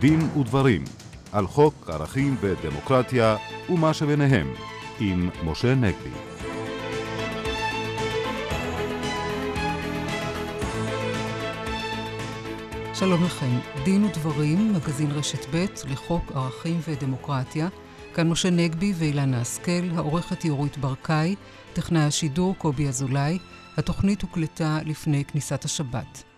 דין ודברים על חוק ערכים ודמוקרטיה ומה שביניהם עם משה נגבי. שלום לכם, דין ודברים, מגזין רשת ב' לחוק ערכים ודמוקרטיה. כאן משה נגבי ואילנה השכל, העורכת היא אורית ברקאי, טכנאי השידור קובי אזולאי. התוכנית הוקלטה לפני כניסת השבת.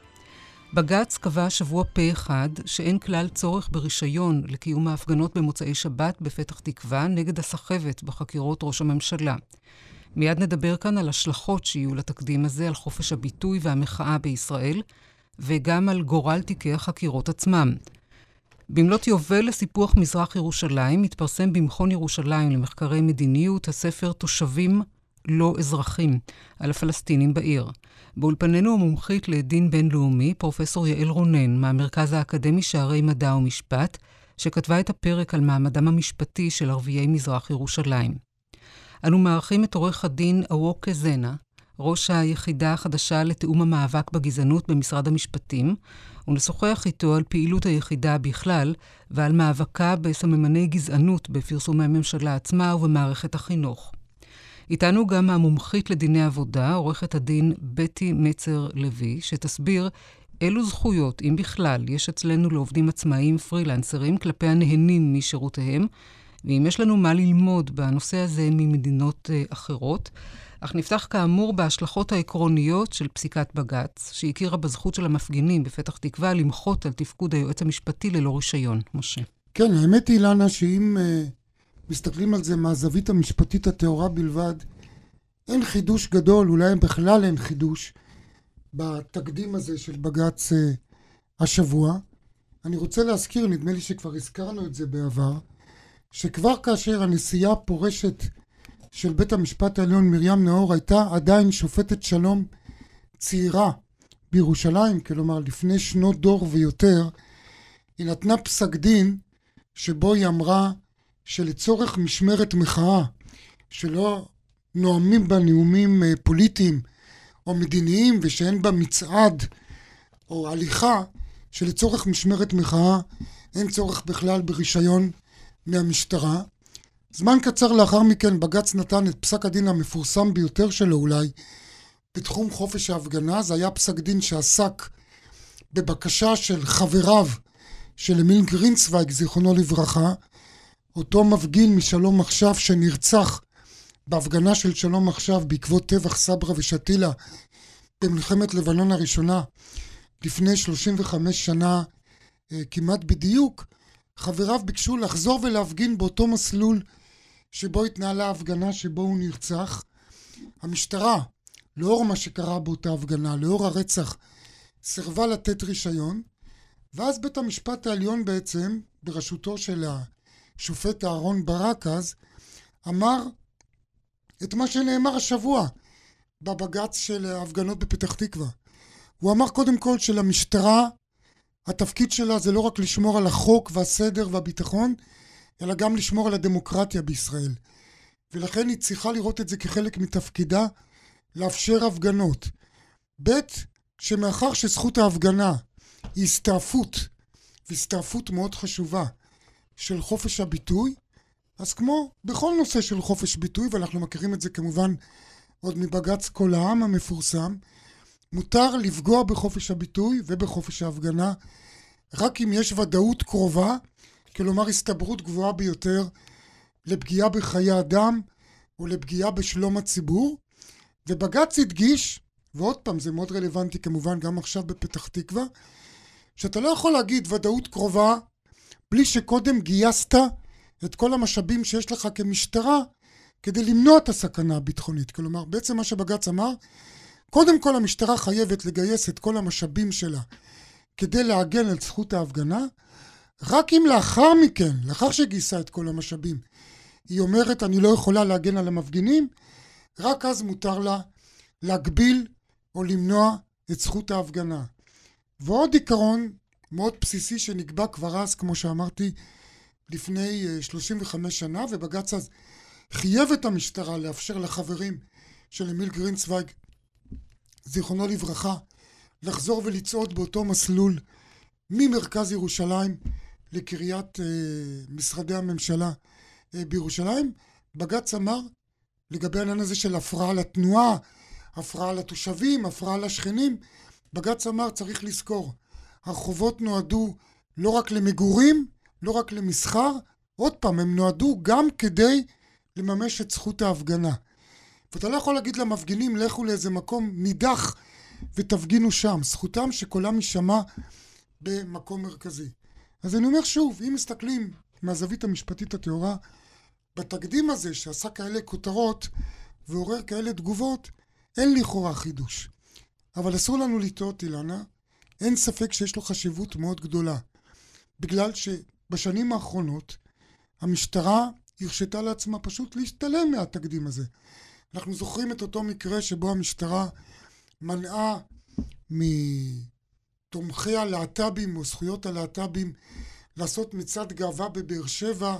בג"ץ קבע השבוע פה אחד שאין כלל צורך ברישיון לקיום ההפגנות במוצאי שבת בפתח תקווה נגד הסחבת בחקירות ראש הממשלה. מיד נדבר כאן על השלכות שיהיו לתקדים הזה על חופש הביטוי והמחאה בישראל, וגם על גורל תיקי החקירות עצמם. במלאת יובל לסיפוח מזרח ירושלים, מתפרסם במכון ירושלים למחקרי מדיניות הספר תושבים לא אזרחים על הפלסטינים בעיר. באולפנינו המומחית לדין בינלאומי, פרופסור יעל רונן, מהמרכז האקדמי שערי מדע ומשפט, שכתבה את הפרק על מעמדם המשפטי של ערביי מזרח ירושלים. אנו מארחים את עורך הדין אווקה זנה, ראש היחידה החדשה לתיאום המאבק בגזענות במשרד המשפטים, ונשוחח איתו על פעילות היחידה בכלל ועל מאבקה בסממני גזענות בפרסומי הממשלה עצמה ובמערכת החינוך. איתנו גם המומחית לדיני עבודה, עורכת הדין בטי מצר לוי, שתסביר אילו זכויות, אם בכלל, יש אצלנו לעובדים עצמאיים פרילנסרים כלפי הנהנים משירותיהם, ואם יש לנו מה ללמוד בנושא הזה ממדינות uh, אחרות. אך נפתח כאמור בהשלכות העקרוניות של פסיקת בג"ץ, שהכירה בזכות של המפגינים בפתח תקווה למחות על תפקוד היועץ המשפטי ללא רישיון. משה. כן, האמת היא, לנה, שאם uh, מסתכלים על זה מהזווית המשפטית הטהורה בלבד, אין חידוש גדול, אולי בכלל אין חידוש, בתקדים הזה של בג"ץ אה, השבוע. אני רוצה להזכיר, נדמה לי שכבר הזכרנו את זה בעבר, שכבר כאשר הנשיאה הפורשת של בית המשפט העליון מרים נאור הייתה עדיין שופטת שלום צעירה בירושלים, כלומר לפני שנות דור ויותר, היא נתנה פסק דין שבו היא אמרה שלצורך משמרת מחאה, שלא נואמים בה נאומים אה, פוליטיים או מדיניים ושאין בה מצעד או הליכה, שלצורך משמרת מחאה אין צורך בכלל ברישיון מהמשטרה. זמן קצר לאחר מכן בג"ץ נתן את פסק הדין המפורסם ביותר שלו אולי בתחום חופש ההפגנה. זה היה פסק דין שעסק בבקשה של חבריו של אמיל גרינצוויג, זיכרונו לברכה, אותו מפגין משלום עכשיו שנרצח בהפגנה של שלום עכשיו בעקבות טבח סברה ושתילה במלחמת לבנון הראשונה לפני 35 שנה אה, כמעט בדיוק, חבריו ביקשו לחזור ולהפגין באותו מסלול שבו התנהלה ההפגנה שבו הוא נרצח. המשטרה, לאור מה שקרה באותה הפגנה, לאור הרצח, סירבה לתת רישיון, ואז בית המשפט העליון בעצם, בראשותו של השופט אהרון ברק אז, אמר את מה שנאמר השבוע בבג"ץ של ההפגנות בפתח תקווה. הוא אמר קודם כל שלמשטרה התפקיד שלה זה לא רק לשמור על החוק והסדר והביטחון, אלא גם לשמור על הדמוקרטיה בישראל. ולכן היא צריכה לראות את זה כחלק מתפקידה לאפשר הפגנות. ב', שמאחר שזכות ההפגנה היא הסתעפות, והסתעפות מאוד חשובה, של חופש הביטוי, אז כמו בכל נושא של חופש ביטוי, ואנחנו מכירים את זה כמובן עוד מבג"ץ כל העם המפורסם, מותר לפגוע בחופש הביטוי ובחופש ההפגנה רק אם יש ודאות קרובה, כלומר הסתברות גבוהה ביותר לפגיעה בחיי אדם או לפגיעה בשלום הציבור. ובג"ץ הדגיש, ועוד פעם זה מאוד רלוונטי כמובן גם עכשיו בפתח תקווה, שאתה לא יכול להגיד ודאות קרובה בלי שקודם גייסת את כל המשאבים שיש לך כמשטרה כדי למנוע את הסכנה הביטחונית. כלומר, בעצם מה שבג"ץ אמר, קודם כל המשטרה חייבת לגייס את כל המשאבים שלה כדי להגן על זכות ההפגנה, רק אם לאחר מכן, לאחר שגייסה את כל המשאבים, היא אומרת אני לא יכולה להגן על המפגינים, רק אז מותר לה להגביל או למנוע את זכות ההפגנה. ועוד עיקרון מאוד בסיסי שנקבע כבר אז, כמו שאמרתי, לפני 35 אה, שנה, ובג"ץ אז חייב את המשטרה לאפשר לחברים של אמיל גרינצוויג, זיכרונו לברכה, לחזור ולצעוד באותו מסלול ממרכז ירושלים לקריית אה, משרדי הממשלה אה, בירושלים. בג"ץ אמר לגבי העניין הזה של הפרעה לתנועה, הפרעה לתושבים, הפרעה לשכנים, בג"ץ אמר צריך לזכור, הרחובות נועדו לא רק למגורים, לא רק למסחר, עוד פעם, הם נועדו גם כדי לממש את זכות ההפגנה. ואתה לא יכול להגיד למפגינים, לכו לאיזה מקום נידח ותפגינו שם. זכותם שקולם יישמע במקום מרכזי. אז אני אומר שוב, אם מסתכלים מהזווית המשפטית הטהורה, בתקדים הזה שעשה כאלה כותרות ועורר כאלה תגובות, אין לכאורה חידוש. אבל אסור לנו לטעות, אילנה, אין ספק שיש לו חשיבות מאוד גדולה. בגלל שבשנים האחרונות המשטרה הרשתה לעצמה פשוט להשתלם מהתקדים הזה. אנחנו זוכרים את אותו מקרה שבו המשטרה מנעה מתומכי הלהט"בים או זכויות הלהט"בים לעשות מצעד גאווה בבאר שבע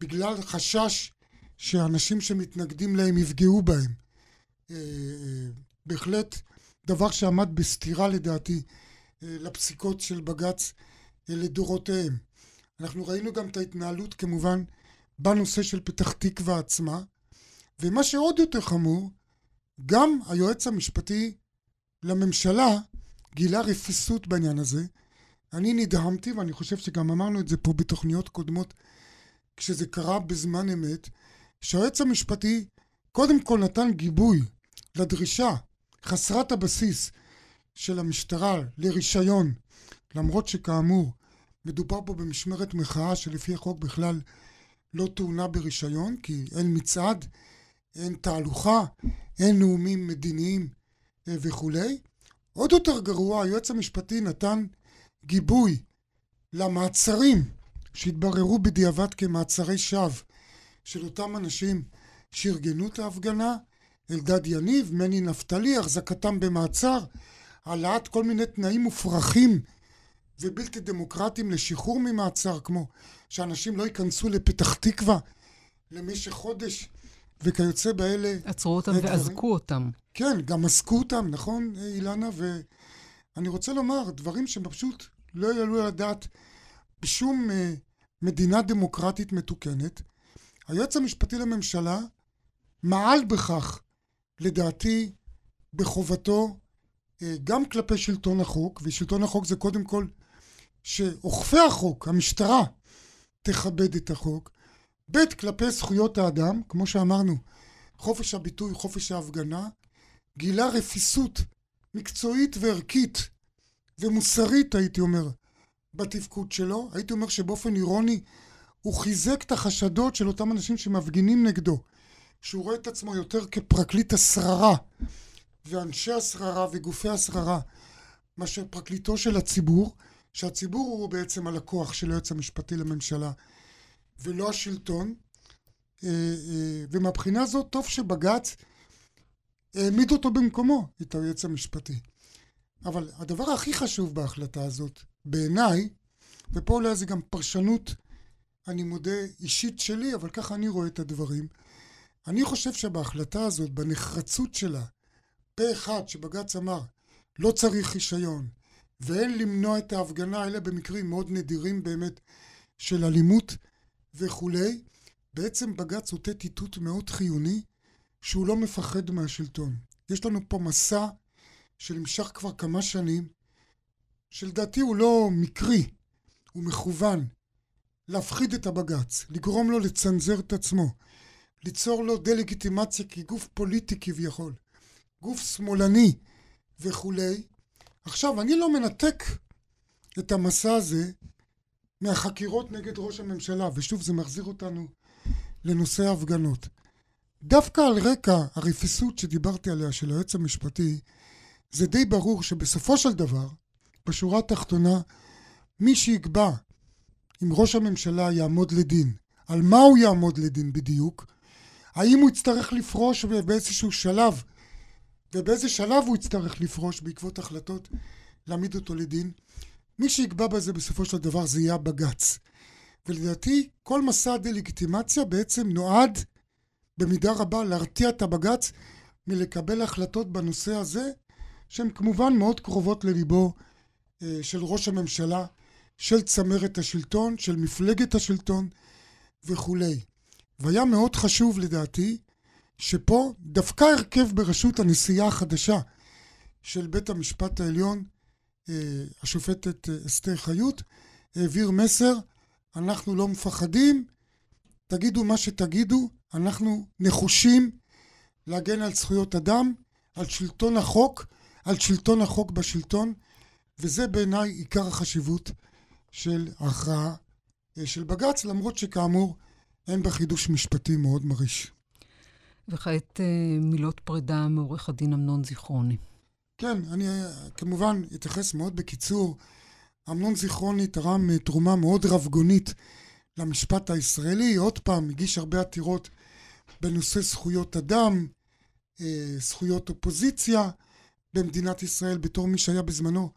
בגלל חשש שאנשים שמתנגדים להם יפגעו בהם. אה, אה, בהחלט דבר שעמד בסתירה לדעתי לפסיקות של בג"ץ לדורותיהם. אנחנו ראינו גם את ההתנהלות כמובן בנושא של פתח תקווה עצמה, ומה שעוד יותר חמור, גם היועץ המשפטי לממשלה גילה רפיסות בעניין הזה. אני נדהמתי, ואני חושב שגם אמרנו את זה פה בתוכניות קודמות, כשזה קרה בזמן אמת, שהיועץ המשפטי קודם כל נתן גיבוי לדרישה חסרת הבסיס של המשטרה לרישיון, למרות שכאמור מדובר פה במשמרת מחאה שלפי החוק בכלל לא טעונה ברישיון, כי אין מצעד, אין תהלוכה, אין נאומים מדיניים אה, וכולי. עוד יותר גרוע, היועץ המשפטי נתן גיבוי למעצרים שהתבררו בדיעבד כמעצרי שווא של אותם אנשים שארגנו את ההפגנה, אלדד יניב, מני נפתלי, החזקתם במעצר, העלאת כל מיני תנאים מופרכים ובלתי דמוקרטיים לשחרור ממעצר, כמו שאנשים לא ייכנסו לפתח תקווה למשך חודש וכיוצא באלה. עצרו אותם ואזקו אותם. כן, גם אזקו אותם, נכון, אילנה? ואני רוצה לומר, דברים שפשוט לא יעלו על הדעת בשום uh, מדינה דמוקרטית מתוקנת. היועץ המשפטי לממשלה מעל בכך, לדעתי, בחובתו גם כלפי שלטון החוק, ושלטון החוק זה קודם כל שאוכפי החוק, המשטרה, תכבד את החוק, ב' כלפי זכויות האדם, כמו שאמרנו, חופש הביטוי, חופש ההפגנה, גילה רפיסות מקצועית וערכית ומוסרית, הייתי אומר, בתפקוד שלו. הייתי אומר שבאופן אירוני הוא חיזק את החשדות של אותם אנשים שמפגינים נגדו, שהוא רואה את עצמו יותר כפרקליט השררה ואנשי השררה וגופי השררה מאשר פרקליטו של הציבור, שהציבור הוא בעצם הלקוח של היועץ המשפטי לממשלה. ולא השלטון. אה, אה, ומהבחינה הזאת טוב שבג"ץ העמיד אותו במקומו, את היועץ המשפטי. אבל הדבר הכי חשוב בהחלטה הזאת, בעיניי, ופה אולי זה גם פרשנות, אני מודה, אישית שלי, אבל ככה אני רואה את הדברים, אני חושב שבהחלטה הזאת, בנחרצות שלה, פה אחד שבג"ץ אמר, לא צריך רישיון, ואין למנוע את ההפגנה, אלה במקרים מאוד נדירים באמת של אלימות, וכולי, בעצם בג"ץ עוטה איתות מאוד חיוני שהוא לא מפחד מהשלטון. יש לנו פה מסע שנמשך כבר כמה שנים, שלדעתי הוא לא מקרי, הוא מכוון, להפחיד את הבג"ץ, לגרום לו לצנזר את עצמו, ליצור לו דה-לגיטימציה כגוף פוליטי כביכול, גוף שמאלני וכולי. עכשיו, אני לא מנתק את המסע הזה מהחקירות נגד ראש הממשלה, ושוב זה מחזיר אותנו לנושא ההפגנות. דווקא על רקע הרפיסות שדיברתי עליה של היועץ המשפטי, זה די ברור שבסופו של דבר, בשורה התחתונה, מי שיקבע אם ראש הממשלה יעמוד לדין, על מה הוא יעמוד לדין בדיוק, האם הוא יצטרך לפרוש באיזשהו שלב, ובאיזה שלב הוא יצטרך לפרוש בעקבות החלטות להעמיד אותו לדין, מי שיקבע בזה בסופו של דבר זה יהיה הבג"ץ. ולדעתי כל מסע הדה-לגיטימציה בעצם נועד במידה רבה להרתיע את הבג"ץ מלקבל החלטות בנושא הזה שהן כמובן מאוד קרובות לליבו אה, של ראש הממשלה של צמרת השלטון, של מפלגת השלטון וכולי. והיה מאוד חשוב לדעתי שפה דווקא הרכב בראשות הנשיאה החדשה של בית המשפט העליון, אה, השופטת אה, אסתר חיות, העביר מסר, אנחנו לא מפחדים, תגידו מה שתגידו, אנחנו נחושים להגן על זכויות אדם, על שלטון החוק, על שלטון החוק בשלטון, וזה בעיניי עיקר החשיבות של ההכרעה אה, של בג"ץ, למרות שכאמור אין בה חידוש משפטי מאוד מרעיש. וכעת מילות פרידה מעורך הדין אמנון זיכרוני. כן, אני כמובן אתייחס מאוד בקיצור. אמנון זיכרוני תרם אה, תרומה מאוד רבגונית למשפט הישראלי. עוד פעם, הגיש הרבה עתירות בנושא זכויות אדם, אה, זכויות אופוזיציה במדינת ישראל, בתור מי שהיה בזמנו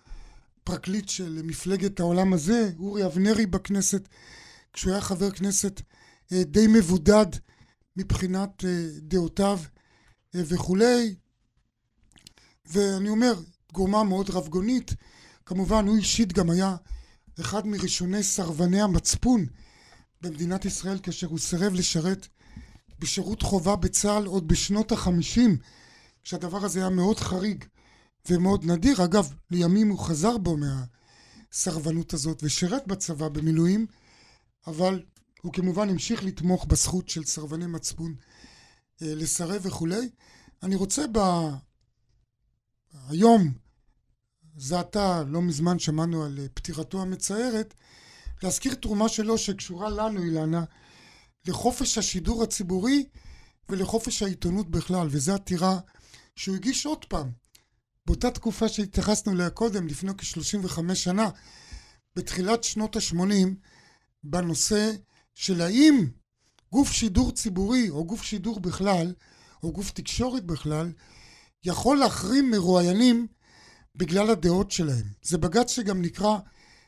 פרקליט של מפלגת העולם הזה, אורי אבנרי בכנסת, כשהוא היה חבר כנסת אה, די מבודד מבחינת דעותיו וכולי. ואני אומר, תגומה מאוד רבגונית. כמובן, הוא אישית גם היה אחד מראשוני סרבני המצפון במדינת ישראל, כאשר הוא סירב לשרת בשירות חובה בצה"ל עוד בשנות החמישים, כשהדבר הזה היה מאוד חריג ומאוד נדיר. אגב, לימים הוא חזר בו מהסרבנות הזאת ושירת בצבא במילואים, אבל הוא כמובן המשיך לתמוך בזכות של סרבני מצפון אה, לסרב וכולי. אני רוצה היום, זה עתה, לא מזמן שמענו על אה, פטירתו המצערת, להזכיר תרומה שלו שקשורה לנו, אילנה, לחופש השידור הציבורי ולחופש העיתונות בכלל, וזו עתירה שהוא הגיש עוד פעם. באותה תקופה שהתייחסנו אליה קודם, לפני כ-35 שנה, בתחילת שנות ה-80, בנושא של האם גוף שידור ציבורי, או גוף שידור בכלל, או גוף תקשורת בכלל, יכול להחרים מרואיינים בגלל הדעות שלהם. זה בג"ץ שגם נקרא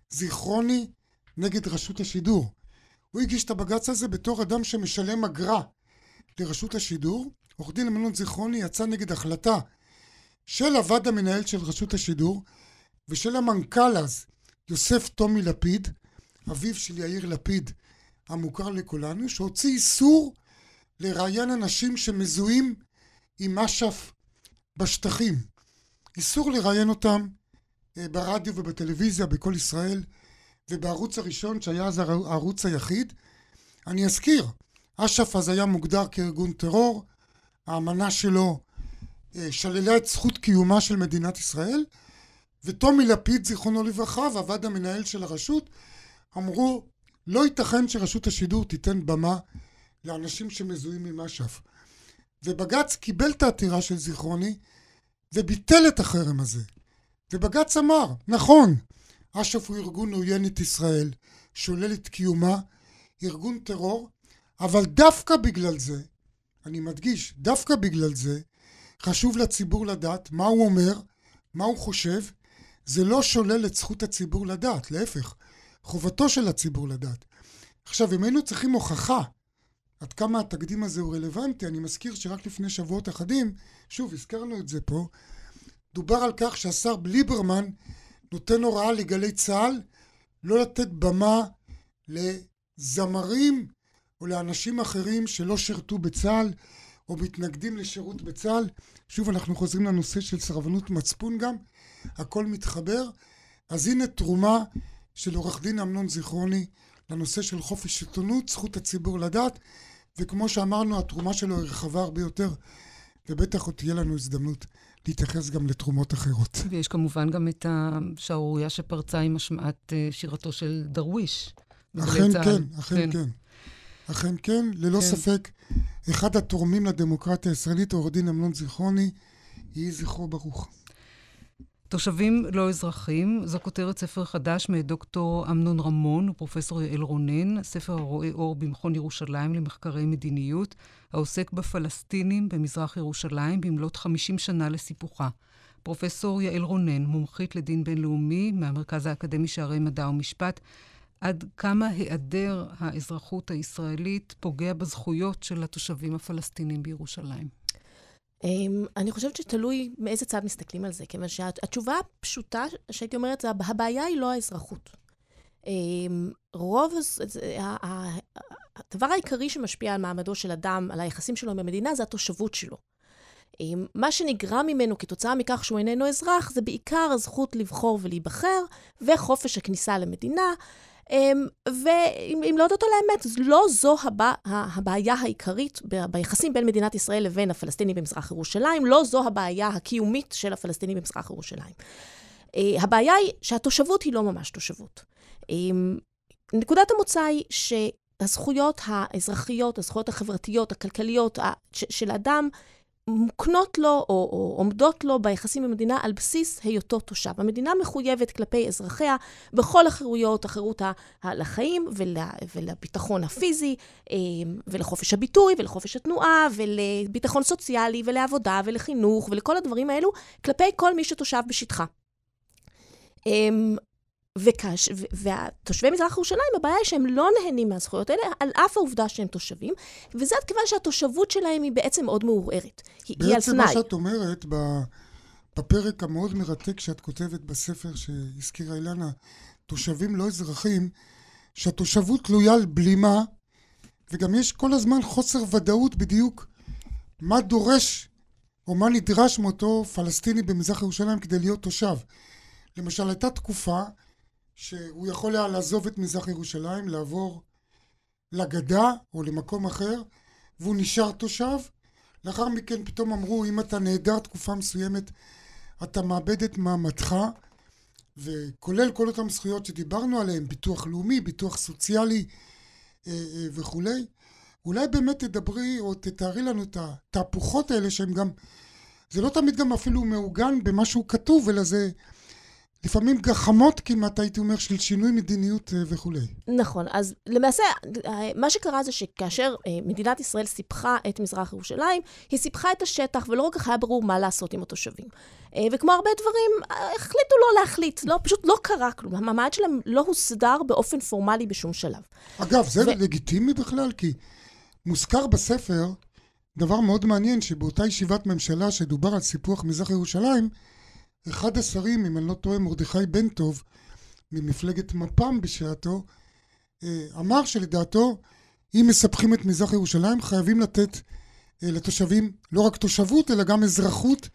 זיכרוני נגד רשות השידור. הוא הגיש את הבג"ץ הזה בתור אדם שמשלם אגרה לרשות השידור. עורך דין אמנון זיכרוני יצא נגד החלטה של הוועד המנהל של רשות השידור ושל המנכ"ל אז, יוסף טומי לפיד, אביו של יאיר לפיד המוכר לכולנו, שהוציא איסור לראיין אנשים שמזוהים עם אש"ף בשטחים. איסור לראיין אותם אה, ברדיו ובטלוויזיה בכל ישראל ובערוץ הראשון שהיה אז הערוץ היחיד. אני אזכיר, אש"ף אז היה מוגדר כארגון טרור, האמנה שלו אה, שללה את זכות קיומה של מדינת ישראל וטומי לפיד זיכרונו לברכה והוועד המנהל של הרשות אמרו לא ייתכן שרשות השידור תיתן במה לאנשים שמזוהים עם אש"ף. ובג"ץ קיבל את העתירה של זיכרוני וביטל את החרם הזה. ובג"ץ אמר, נכון, אש"ף הוא ארגון עוין את ישראל, שולל את קיומה, ארגון טרור, אבל דווקא בגלל זה, אני מדגיש, דווקא בגלל זה, חשוב לציבור לדעת מה הוא אומר, מה הוא חושב, זה לא שולל את זכות הציבור לדעת, להפך, חובתו של הציבור לדעת. עכשיו, אם היינו צריכים הוכחה עד כמה התקדים הזה הוא רלוונטי, אני מזכיר שרק לפני שבועות אחדים, שוב, הזכרנו את זה פה, דובר על כך שהשר ליברמן נותן הוראה לגלי צה"ל לא לתת במה לזמרים או לאנשים אחרים שלא שירתו בצה"ל או מתנגדים לשירות בצה"ל. שוב, אנחנו חוזרים לנושא של סרבנות מצפון גם, הכל מתחבר. אז הנה תרומה של עורך דין אמנון זיכרוני לנושא של חופש עיתונות, זכות הציבור לדעת, וכמו שאמרנו, התרומה שלו היא רחבה הרבה יותר, ובטח עוד תהיה לנו הזדמנות להתייחס גם לתרומות אחרות. ויש כמובן גם את השערורייה שפרצה עם השמעת אה, שירתו של דרוויש. אכן כן, אכן כן. כן. אכן כן, ללא כן. ספק, אחד התורמים לדמוקרטיה הישראלית, עורך דין אמנון זיכרוני, יהי זכרו ברוך. תושבים לא אזרחים, זו כותרת ספר חדש מאת דוקטור אמנון רמון ופרופסור יעל רונן, ספר הרואה אור במכון ירושלים למחקרי מדיניות, העוסק בפלסטינים במזרח ירושלים במלאת 50 שנה לסיפוחה. פרופסור יעל רונן, מומחית לדין בינלאומי מהמרכז האקדמי שערי מדע ומשפט, עד כמה היעדר האזרחות הישראלית פוגע בזכויות של התושבים הפלסטינים בירושלים? אמ, אני חושבת שתלוי מאיזה צד מסתכלים על זה, כיוון שהתשובה הפשוטה שהייתי אומרת, הבעיה היא לא האזרחות. רוב, הדבר העיקרי שמשפיע על מעמדו של אדם, על היחסים שלו עם המדינה, זה התושבות שלו. מה שנגרם ממנו כתוצאה מכך שהוא איננו אזרח, זה בעיקר הזכות לבחור ולהיבחר, וחופש הכניסה למדינה. ואם להודות על האמת, לא זו הבע... הבעיה העיקרית. ביחסים בין מדינת ישראל לבין הפלסטינים במזרח ירושלים, לא זו הבעיה הקיומית של הפלסטינים במזרח ירושלים. הבעיה היא שהתושבות היא לא ממש תושבות. נקודת המוצא היא שהזכויות האזרחיות, הזכויות החברתיות, הכלכליות של אדם, מוקנות לו או, או עומדות לו ביחסים עם המדינה על בסיס היותו תושב. המדינה מחויבת כלפי אזרחיה בכל החירויות, החירות לחיים ול, ולביטחון הפיזי, ולחופש הביטוי, ולחופש התנועה, ולביטחון סוציאלי, ולעבודה, ולחינוך, ולכל הדברים האלו, כלפי כל מי שתושב בשטחה. וכש, ותושבי מזרח ירושלים, הבעיה היא שהם לא נהנים מהזכויות האלה, על אף העובדה שהם תושבים, וזה עד כיוון שהתושבות שלהם היא בעצם מאוד מעורערת. היא, היא על תנאי. בעצם מה שאת אומרת, בפרק המאוד מרתק שאת כותבת בספר שהזכירה אילנה, תושבים לא אזרחים, שהתושבות תלויה על בלימה, וגם יש כל הזמן חוסר ודאות בדיוק מה דורש או מה נדרש מאותו פלסטיני במזרח ירושלים כדי להיות תושב. למשל, הייתה תקופה שהוא יכול היה לעזוב את מזרח ירושלים, לעבור לגדה או למקום אחר, והוא נשאר תושב. לאחר מכן פתאום אמרו, אם אתה נעדר תקופה מסוימת, אתה מאבד את מעמדך, וכולל כל אותן זכויות שדיברנו עליהן, ביטוח לאומי, ביטוח סוציאלי אה, אה, וכולי. אולי באמת תדברי או תתארי לנו את התהפוכות האלה שהן גם, זה לא תמיד גם אפילו מעוגן במשהו כתוב, אלא זה לפעמים גחמות כמעט, הייתי אומר, של שינוי מדיניות אה, וכולי. נכון. אז למעשה, אה, מה שקרה זה שכאשר אה, מדינת ישראל סיפחה את מזרח ירושלים, היא סיפחה את השטח, ולא רק היה ברור מה לעשות עם התושבים. וכמו הרבה דברים, החליטו לא להחליט. לא, פשוט לא קרה כלום. המעמד שלהם לא הוסדר באופן פורמלי בשום שלב. אגב, זה ו... לגיטימי בכלל, כי מוזכר בספר דבר מאוד מעניין, שבאותה ישיבת ממשלה שדובר על סיפוח מזרח ירושלים, אחד השרים, אם אני לא טועה, מרדכי בן טוב, ממפלגת מפ"ם בשעתו, אה, אמר שלדעתו, אם מספחים את מזרח ירושלים, חייבים לתת אה, לתושבים לא רק תושבות, אלא גם אזרחות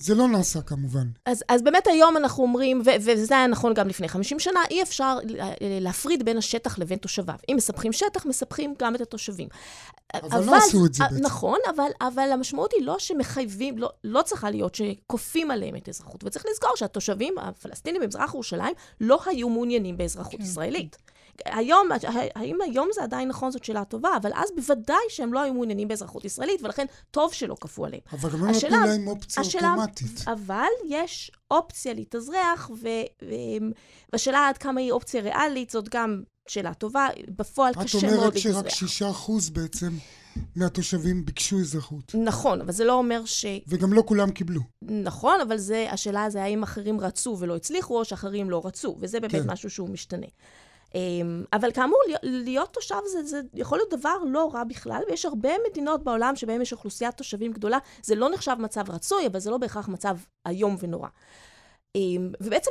זה לא נעשה כמובן. אז, אז באמת היום אנחנו אומרים, ו- וזה היה נכון גם לפני 50 שנה, אי אפשר להפריד בין השטח לבין תושביו. אם מספחים שטח, מספחים גם את התושבים. אבל, אבל לא עשו את זה בעצם. נכון, אבל, אבל המשמעות היא לא שמחייבים, לא, לא צריכה להיות שכופים עליהם את האזרחות. וצריך לזכור שהתושבים הפלסטינים במזרח ירושלים לא היו מעוניינים באזרחות כן. ישראלית. היום, האם היום זה עדיין נכון, זאת שאלה טובה, אבל אז בוודאי שהם לא היו מעוניינים באזרחות ישראלית, ולכן טוב שלא כפו עליהם. אבל גם לא נתנו להם אופציה השאלה, אוטומטית. אבל יש אופציה להתאזרח, והשאלה עד כמה היא אופציה ריאלית, זאת גם שאלה טובה. בפועל קשה מאוד להתאזרח. את אומרת שרק שישה אחוז בעצם... מהתושבים ביקשו אזרחות. נכון, אבל זה לא אומר ש... וגם לא כולם קיבלו. נכון, אבל זה, השאלה זה האם אחרים רצו ולא הצליחו, או שאחרים לא רצו, וזה באמת כן. משהו שהוא משתנה. אמ, אבל כאמור, להיות תושב זה, זה יכול להיות דבר לא רע בכלל, ויש הרבה מדינות בעולם שבהן יש אוכלוסיית תושבים גדולה. זה לא נחשב מצב רצוי, אבל זה לא בהכרח מצב איום ונורא. אמ, ובעצם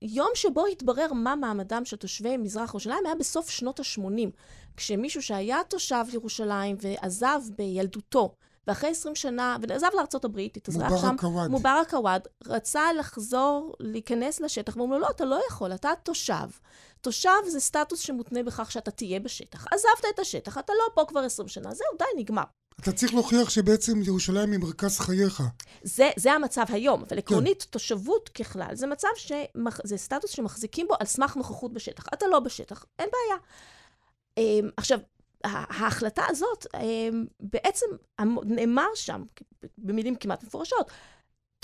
היום שבו התברר מה מעמדם של תושבי מזרח ירושלים היה בסוף שנות ה-80, כשמישהו שהיה תושב ירושלים ועזב בילדותו, ואחרי 20 שנה, ועזב לארה"ב, התאזרח שם. מובארק עוואד, רצה לחזור, להיכנס לשטח, ואומרים לו, לא, אתה לא יכול, אתה תושב. תושב זה סטטוס שמותנה בכך שאתה תהיה בשטח. עזבת את השטח, אתה לא פה כבר 20 שנה, זהו, די, נגמר. אתה צריך להוכיח שבעצם ירושלים היא מרכז חייך. זה, זה המצב היום, אבל עקרונית, כן. תושבות ככלל, זה מצב ש... זה סטטוס שמחזיקים בו על סמך נוכחות בשטח. אתה לא בשטח, אין בעיה. אמ, עכשיו, ההחלטה הזאת, אמ, בעצם נאמר שם, במילים כמעט מפורשות,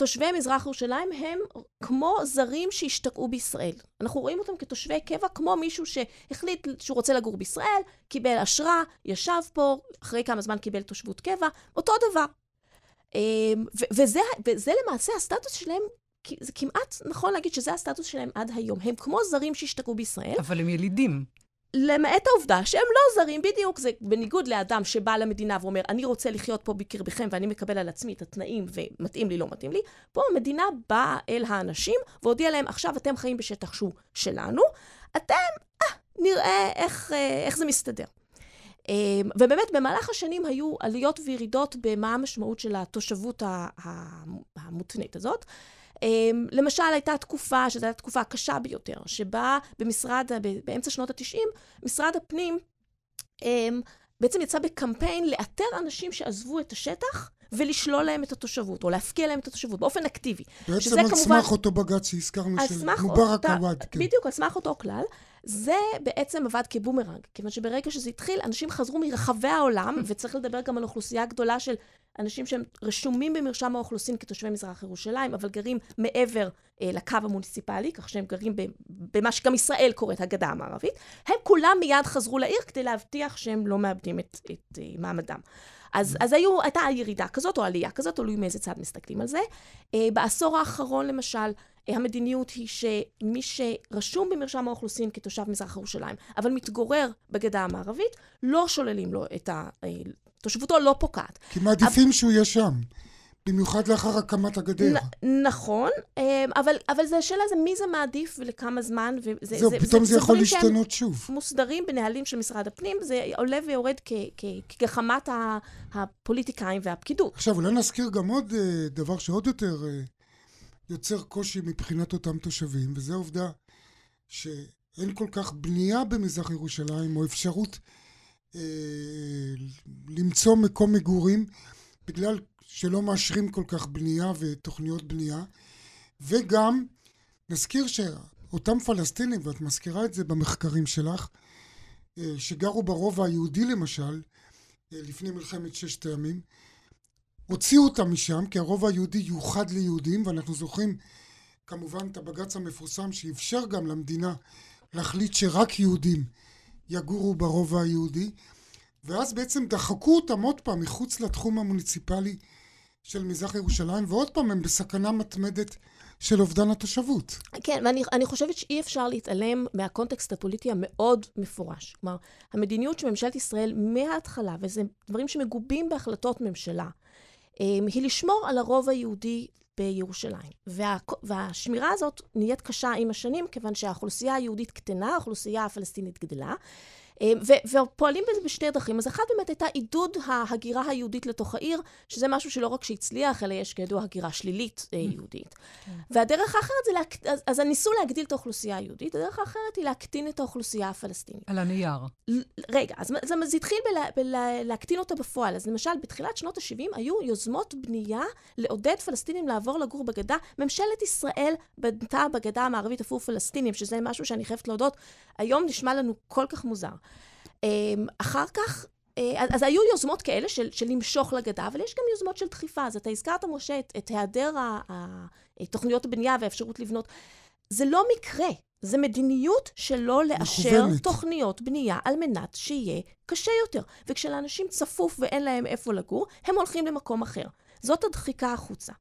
תושבי מזרח ירושלים הם כמו זרים שהשתקעו בישראל. אנחנו רואים אותם כתושבי קבע, כמו מישהו שהחליט שהוא רוצה לגור בישראל, קיבל אשרה, ישב פה, אחרי כמה זמן קיבל תושבות קבע, אותו דבר. אמ, וזה, וזה למעשה הסטטוס שלהם זה כמעט נכון להגיד שזה הסטטוס שלהם עד היום. הם כמו זרים שהשתקעו בישראל. אבל הם ילידים. למעט העובדה שהם לא זרים, בדיוק, זה בניגוד לאדם שבא למדינה ואומר, אני רוצה לחיות פה בקרבכם ואני מקבל על עצמי את התנאים ומתאים לי, לא מתאים לי, פה המדינה באה אל האנשים והודיעה להם, עכשיו אתם חיים בשטח שהוא שלנו, אתם, אה, נראה איך, אה, איך זה מסתדר. אה, ובאמת, במהלך השנים היו עליות וירידות במה המשמעות של התושבות המותנית הזאת. אה, למשל, הייתה תקופה, שזו הייתה תקופה קשה ביותר, שבה במשרד, באמצע שנות ה-90, משרד הפנים בעצם יצא בקמפיין לאתר אנשים שעזבו את השטח ולשלול להם את התושבות, או להפקיע להם את התושבות, באופן אקטיבי. בעצם על כמובן... סמך אותו בג"ץ שהזכרנו, של מובארק עוואד. כן. בדיוק, על סמך אותו כלל. זה בעצם עבד כבומרנג, כיוון שברגע שזה התחיל, אנשים חזרו מרחבי העולם, וצריך לדבר גם על אוכלוסייה גדולה של אנשים שהם רשומים במרשם האוכלוסין כתושבי מזרח ירושלים, אבל גרים מעבר אה, לקו המוניציפלי, כך שהם גרים במה שגם ישראל קוראת הגדה המערבית, הם כולם מיד חזרו לעיר כדי להבטיח שהם לא מאבדים את, את אה, מעמדם. אז, אז היו, הייתה ירידה כזאת או עלייה כזאת, תלוי מאיזה צד מסתכלים על זה. אה, בעשור האחרון, למשל, המדיניות היא שמי שרשום במרשם האוכלוסין כתושב מזרח ירושלים, אבל מתגורר בגדה המערבית, לא שוללים לו את ה... תושבותו לא פוקעת. כי מעדיפים אבל... שהוא יהיה שם. במיוחד לאחר הקמת הגדר. נ, נכון, אה, אבל, אבל זה השאלה זה מי זה מעדיף ולכמה זמן. וזה, זהו, זה, פתאום זה, זה יכול להשתנות שוב. מוסדרים בנהלים של משרד הפנים, זה עולה ויורד כגחמת הפוליטיקאים והפקידות. עכשיו, אולי נזכיר גם עוד אה, דבר שעוד יותר אה, יוצר קושי מבחינת אותם תושבים, וזו העובדה שאין כל כך בנייה במזרח ירושלים, או אפשרות אה, למצוא מקום מגורים, בגלל שלא מאשרים כל כך בנייה ותוכניות בנייה, וגם נזכיר שאותם פלסטינים, ואת מזכירה את זה במחקרים שלך, אה, שגרו ברובע היהודי למשל, אה, לפני מלחמת ששת הימים, הוציאו אותם משם, כי הרובע היהודי יוחד ליהודים, ואנחנו זוכרים כמובן את הבג"ץ המפורסם שאפשר גם למדינה להחליט שרק יהודים יגורו ברובע היהודי, ואז בעצם דחקו אותם עוד פעם מחוץ לתחום המוניציפלי של מזרח ירושלים, ועוד פעם הם בסכנה מתמדת של אובדן התושבות. כן, ואני חושבת שאי אפשר להתעלם מהקונטקסט הפוליטי המאוד מפורש. כלומר, המדיניות של ממשלת ישראל מההתחלה, וזה דברים שמגובים בהחלטות ממשלה, היא לשמור על הרוב היהודי בירושלים. וה, והשמירה הזאת נהיית קשה עם השנים, כיוון שהאוכלוסייה היהודית קטנה, האוכלוסייה הפלסטינית גדלה. אה, ופועלים בזה בשתי דרכים. אז אחת באמת הייתה עידוד ההגירה היהודית לתוך העיר, שזה משהו שלא רק שהצליח, אלא יש כידוע הגירה שלילית אה, mm. יהודית. כן. והדרך האחרת זה, להק... אז, אז ניסו להגדיל את האוכלוסייה היהודית, הדרך האחרת היא להקטין את האוכלוסייה הפלסטינית. על הנייר. רגע, אז, אז זה התחיל בלהקטין אותה בפועל. אז למשל, בתחילת שנות ה-70 היו יוזמות בנייה לעודד פלסטינים לעבור לגור בגדה. ממשלת ישראל בנתה בגדה המערבית עבור פלסטינים, שזה משהו שאני חייבת להודות, היום נשמע לנו כל כך מוזר. אמ, אחר כך, אה, אז היו יוזמות כאלה של, של למשוך לגדה, אבל יש גם יוזמות של דחיפה. אז אתה הזכרת, משה, את, את היעדר תוכניות הבנייה והאפשרות לבנות. זה לא מקרה, זה מדיניות שלא לאשר מכוונת. תוכניות בנייה על מנת שיהיה קשה יותר. וכשלאנשים צפוף ואין להם איפה לגור, הם הולכים למקום אחר. זאת הדחיקה החוצה.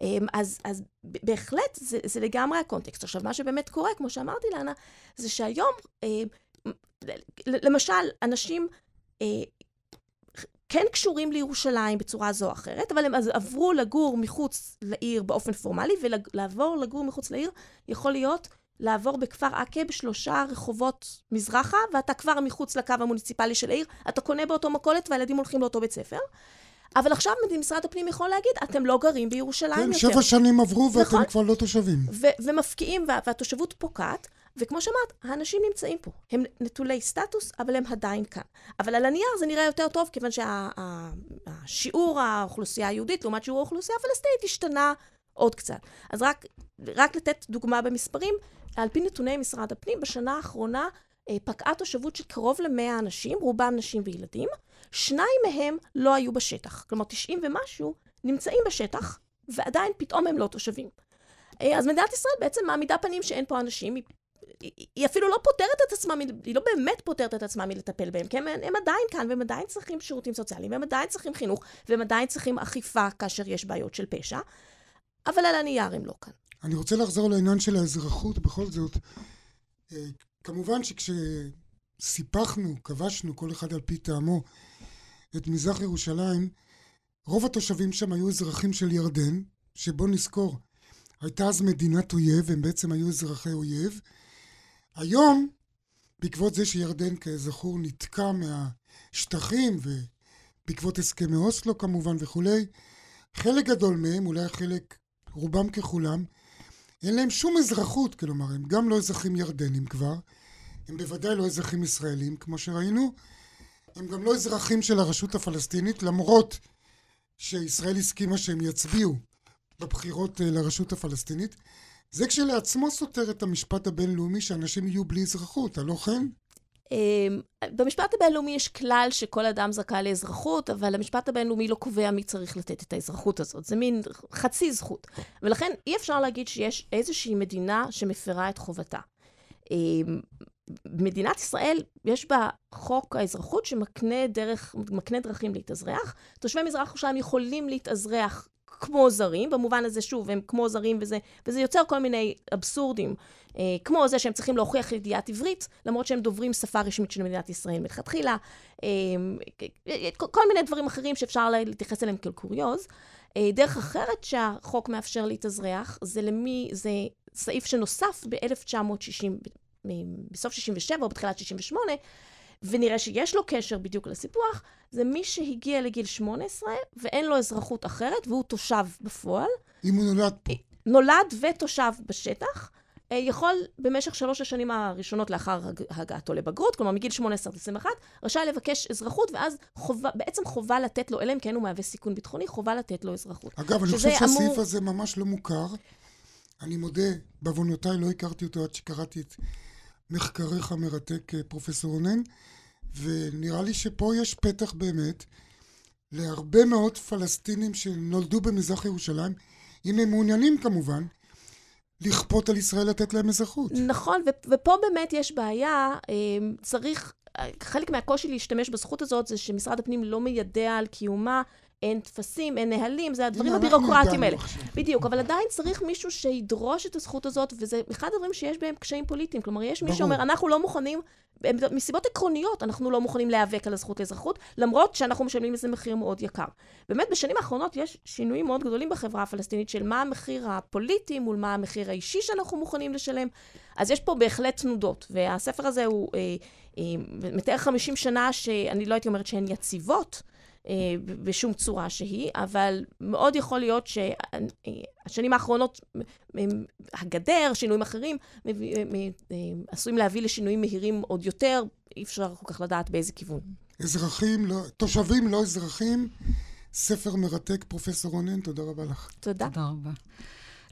אמ, אז, אז בהחלט זה, זה לגמרי הקונטקסט. עכשיו, מה שבאמת קורה, כמו שאמרתי לאנה, זה שהיום אמ, למשל, אנשים אה, כן קשורים לירושלים בצורה זו או אחרת, אבל הם אז עברו לגור מחוץ לעיר באופן פורמלי, ולעבור לגור מחוץ לעיר יכול להיות לעבור בכפר עקב שלושה רחובות מזרחה, ואתה כבר מחוץ לקו המוניציפלי של העיר, אתה קונה באותו מכולת והילדים הולכים לאותו בית ספר. אבל עכשיו משרד הפנים יכול להגיד, אתם לא גרים בירושלים כן, יותר. כן, שבע שנים עברו ואתם נכון? כבר לא תושבים. ומפקיעים, וה- והתושבות פוקעת, וכמו שאמרת, האנשים נמצאים פה. הם נטולי סטטוס, אבל הם עדיין כאן. אבל על הנייר זה נראה יותר טוב, כיוון שהשיעור שה- האוכלוסייה היהודית לעומת שיעור האוכלוסייה הפלסטינית השתנה עוד קצת. אז רק, רק לתת דוגמה במספרים, על פי נתוני משרד הפנים, בשנה האחרונה אה, פקעה תושבות של קרוב ל-100 אנשים, רובם נשים וילדים. שניים מהם לא היו בשטח. כלומר, 90 ומשהו נמצאים בשטח, ועדיין פתאום הם לא תושבים. אה, אז מדינת ישראל בעצם מעמידה פנים שאין פה אנשים, היא היא אפילו לא פותרת את עצמה, היא לא באמת פותרת את עצמה מלטפל בהם, כי הם, הם עדיין כאן, והם עדיין צריכים שירותים סוציאליים, והם עדיין צריכים חינוך, והם עדיין צריכים אכיפה כאשר יש בעיות של פשע, אבל על הנייר הם לא כאן. אני רוצה לחזור לעניין של האזרחות, בכל זאת. אה, כמובן שכשסיפחנו, כבשנו, כל אחד על פי טעמו, את מזרח ירושלים, רוב התושבים שם היו אזרחים של ירדן, שבוא נזכור, הייתה אז מדינת אויב, הם בעצם היו אזרחי אויב, היום, בעקבות זה שירדן כזכור נתקע מהשטחים ובעקבות הסכמי אוסלו כמובן וכולי, חלק גדול מהם, אולי חלק, רובם ככולם, אין להם שום אזרחות, כלומר, הם גם לא אזרחים ירדנים כבר, הם בוודאי לא אזרחים ישראלים, כמו שראינו, הם גם לא אזרחים של הרשות הפלסטינית, למרות שישראל הסכימה שהם יצביעו בבחירות אה, לרשות הפלסטינית. זה כשלעצמו סותר את המשפט הבינלאומי שאנשים יהיו בלי אזרחות, הלא כן? אמ, במשפט הבינלאומי יש כלל שכל אדם זכאי לאזרחות, אבל המשפט הבינלאומי לא קובע מי צריך לתת את האזרחות הזאת. זה מין חצי זכות. ולכן אי אפשר להגיד שיש איזושהי מדינה שמפרה את חובתה. אמ, מדינת ישראל, יש בה חוק האזרחות שמקנה דרך, מקנה דרכים להתאזרח. תושבי מזרח ירושלים יכולים להתאזרח כמו זרים, במובן הזה, שוב, הם כמו זרים וזה, וזה יוצר כל מיני אבסורדים, אה, כמו זה שהם צריכים להוכיח ידיעת עברית, למרות שהם דוברים שפה רשמית של מדינת ישראל מלכתחילה, אה, כל מיני דברים אחרים שאפשר להתייחס אליהם כאל קוריוז. אה, דרך אחרת שהחוק מאפשר להתאזרח, זה למי, זה סעיף שנוסף ב-1960, בסוף 67' או בתחילת 68', ונראה שיש לו קשר בדיוק לסיפוח, זה מי שהגיע לגיל 18 ואין לו אזרחות אחרת, והוא תושב בפועל. אם הוא נולד פה. נולד ותושב בשטח. אה, יכול במשך שלוש השנים הראשונות לאחר הגעתו לבגרות, כלומר מגיל 18 עד 21, רשאי לבקש אזרחות, ואז חובה, בעצם חובה לתת לו, אלא אם כן הוא מהווה סיכון ביטחוני, חובה לתת לו אזרחות. אגב, אני חושב שהסעיף אמור... הזה ממש לא מוכר. אני מודה, בעוונותיי לא הכרתי אותו עד שקראתי את מחקריך המרתק, אה, פרופסור רונן, ונראה לי שפה יש פתח באמת להרבה מאוד פלסטינים שנולדו במזרח ירושלים, אם הם מעוניינים כמובן, לכפות על ישראל לתת להם אזרחות. נכון, ופה באמת יש בעיה, אה, צריך, חלק מהקושי להשתמש בזכות הזאת זה שמשרד הפנים לא מיידע על קיומה. אין טפסים, אין נהלים, זה הדברים הבירוקרטיים האלה. בדיוק, אבל עדיין צריך מישהו שידרוש את הזכות הזאת, וזה אחד הדברים שיש בהם קשיים פוליטיים. כלומר, יש מי שאומר, אנחנו לא מוכנים, מסיבות עקרוניות, אנחנו לא מוכנים להיאבק על הזכות לאזרחות, למרות שאנחנו משלמים לזה מחיר מאוד יקר. באמת, בשנים האחרונות יש שינויים מאוד גדולים בחברה הפלסטינית של מה המחיר הפוליטי מול מה המחיר האישי שאנחנו מוכנים לשלם. אז יש פה בהחלט תנודות, והספר הזה הוא אה, אה, מתאר 50 שנה שאני לא הייתי אומרת שהן יציבות, בשום צורה שהיא, אבל מאוד יכול להיות שהשנים האחרונות, הגדר, שינויים אחרים, אה, עשויים להביא לשינויים מהירים עוד יותר, אי אפשר כל כך לדעת באיזה כיוון. אזרחים, לא, תושבים לא אזרחים, ספר מרתק, פרופסור רונן, תודה רבה לך. תודה. תודה רבה.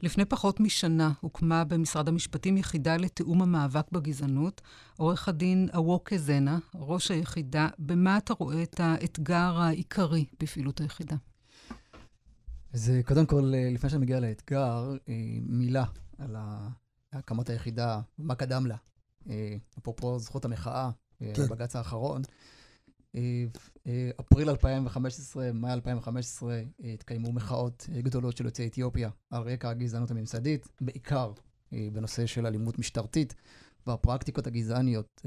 לפני פחות משנה הוקמה במשרד המשפטים יחידה לתיאום המאבק בגזענות. עורך הדין אווקה זנה, ראש היחידה, במה אתה רואה את האתגר העיקרי בפעילות היחידה? אז אה, קודם כל, אה, לפני שאני מגיע לאתגר, אה, מילה על הקמת היחידה, מה קדם לה. אפרופו זכות המחאה, כן. בבג"ץ האחרון. אפריל 2015, מאי 2015, התקיימו מחאות גדולות של יוצאי אתיופיה על רקע הגזענות הממסדית, בעיקר בנושא של אלימות משטרתית והפרקטיקות הגזעניות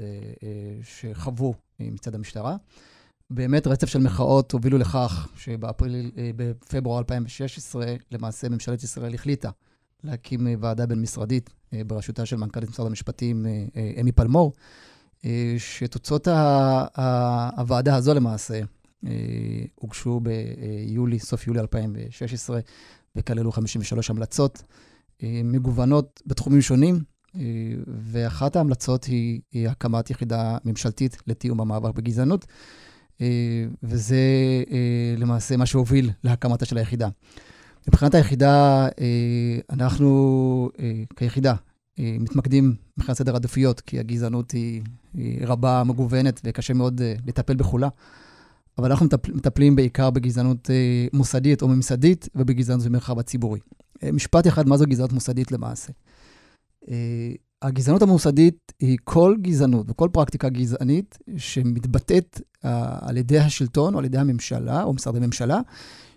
שחוו מצד המשטרה. באמת רצף של מחאות הובילו לכך שבאפריל, בפברואר 2016, למעשה ממשלת ישראל החליטה להקים ועדה בין-משרדית בראשותה של מנכ"לית משרד המשפטים אמי פלמור, אה, שתוצאות הוועדה הזו למעשה אה, הוגשו ביולי, סוף יולי 2016, וכללו 53 המלצות אה, מגוונות בתחומים שונים, ואחת ההמלצות היא, היא הקמת יחידה ממשלתית לתיאום המאבק בגזענות, וזה למעשה מה שהוביל להקמתה של היחידה. מבחינת היחידה, אנחנו כיחידה אה, מתמקדים מבחינת סדר עדיפויות, כי הגזענות היא, היא רבה, מגוונת, וקשה מאוד uh, לטפל בכולה. אבל אנחנו מטפ, מטפלים בעיקר בגזענות uh, מוסדית או ממסדית, ובגזענות במרחב הציבורי. משפט אחד, מה זו גזענות מוסדית למעשה? הגזענות המוסדית היא כל גזענות וכל פרקטיקה גזענית שמתבטאת על ידי השלטון או על ידי הממשלה או משרדי ממשלה,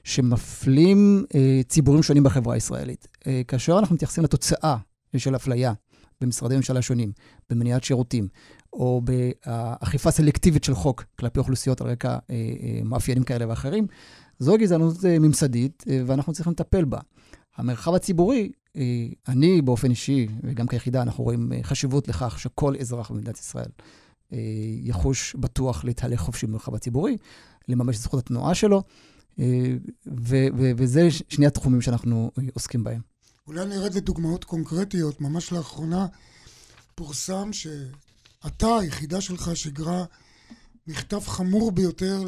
שמפלים ציבורים שונים בחברה הישראלית. כאשר אנחנו מתייחסים לתוצאה של אפליה במשרדי ממשלה שונים, במניעת שירותים, או באכיפה סלקטיבית של חוק כלפי אוכלוסיות על רקע אה, אה, מאפיינים כאלה ואחרים, זו גזענות אה, ממסדית, ואנחנו צריכים לטפל בה. המרחב הציבורי אני באופן אישי, וגם כיחידה, אנחנו רואים חשיבות לכך שכל אזרח במדינת ישראל יחוש בטוח להתהלך חופשי במרחב הציבורי, לממש את זכות התנועה שלו, וזה שני התחומים שאנחנו עוסקים בהם. אולי נרד לדוגמאות קונקרטיות. ממש לאחרונה פורסם שאתה, היחידה שלך, שיגרה מכתב חמור ביותר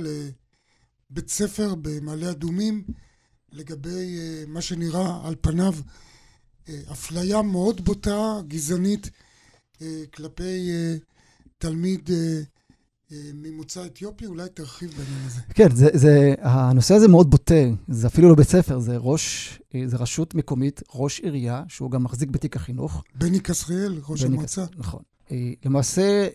לבית ספר במעלה אדומים לגבי uh, מה שנראה על פניו uh, אפליה מאוד בוטה, גזענית, uh, כלפי תלמיד ממוצא אתיופי, אולי תרחיב בעניין הזה. כן, זה, זה, הנושא הזה מאוד בוטה, זה אפילו לא בית ספר, זה ראש, זה רשות מקומית, ראש עירייה, שהוא גם מחזיק בתיק החינוך. בני כסריאל, ראש בני המועצה. כס... נכון. למעשה,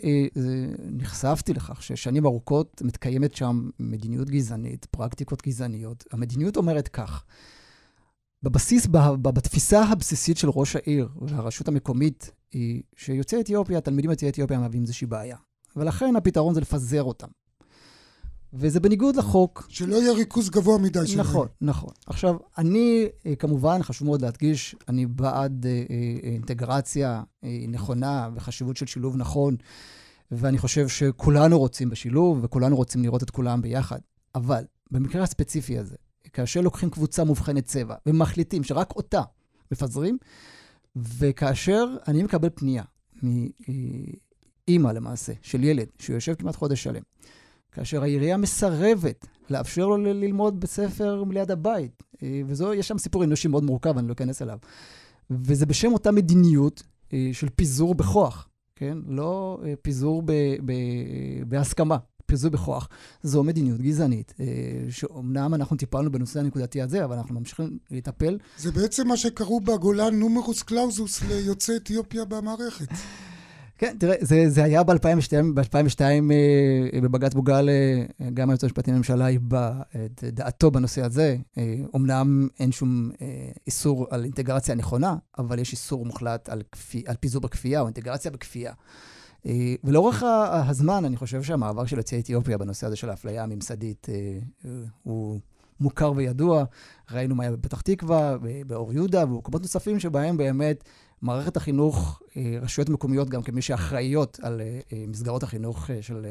נחשפתי לכך ששנים ארוכות מתקיימת שם מדיניות גזענית, פרקטיקות גזעניות. המדיניות אומרת כך, בבסיס, בתפיסה הבסיסית של ראש העיר והרשות המקומית, היא שיוצאי אתיופיה, תלמידים יוצאי אתיופיה מהווים איזושהי בעיה. ולכן הפתרון זה לפזר אותם. וזה בניגוד לחוק. שלא יהיה ריכוז גבוה מדי שלהם. נכון, נכון. עכשיו, אני, אה, כמובן, חשוב מאוד להדגיש, אני בעד אה, אה, אינטגרציה נכונה וחשיבות של שילוב נכון, ואני חושב שכולנו רוצים בשילוב, וכולנו רוצים לראות את כולם ביחד. אבל במקרה הספציפי הזה, כאשר לוקחים קבוצה מובחנת צבע ומחליטים שרק אותה מפזרים, וכאשר אני מקבל פנייה אימא למעשה, של ילד, שיושב כמעט חודש שלם, כאשר העירייה מסרבת לאפשר לו ללמוד בית ספר ליד הבית, אה, ויש שם סיפור אנושי מאוד מורכב, אני לא אכנס אליו. וזה בשם אותה מדיניות אה, של פיזור בכוח, כן? לא אה, פיזור ב, ב, בהסכמה, פיזור בכוח. זו מדיניות גזענית, שאומנם אנחנו טיפלנו בנושא הנקודתי הזה, אבל אנחנו ממשיכים לטפל. זה בעצם מה שקראו בגולן נומרוס קלאוזוס ליוצאי אתיופיה במערכת. כן, תראה, זה, זה היה ב-2002, ב-2002 אה, בבג"ץ בוגל, אה, גם היועץ המשפטי לממשלה היבא את דעתו בנושא הזה. אומנם אה, אין שום איסור על אינטגרציה נכונה, אבל יש איסור מוחלט על, כפי, על פיזור בכפייה או אינטגרציה בכפייה. ולאורך הזמן, אני חושב שהמעבר של יוצאי אתיופיה בנושא הזה של האפליה הממסדית הוא מוכר וידוע. ראינו מה היה בפתח תקווה, באור יהודה ובמקומות נוספים שבהם באמת מערכת החינוך, אה, רשויות מקומיות גם כמי שאחראיות על אה, אה, מסגרות החינוך של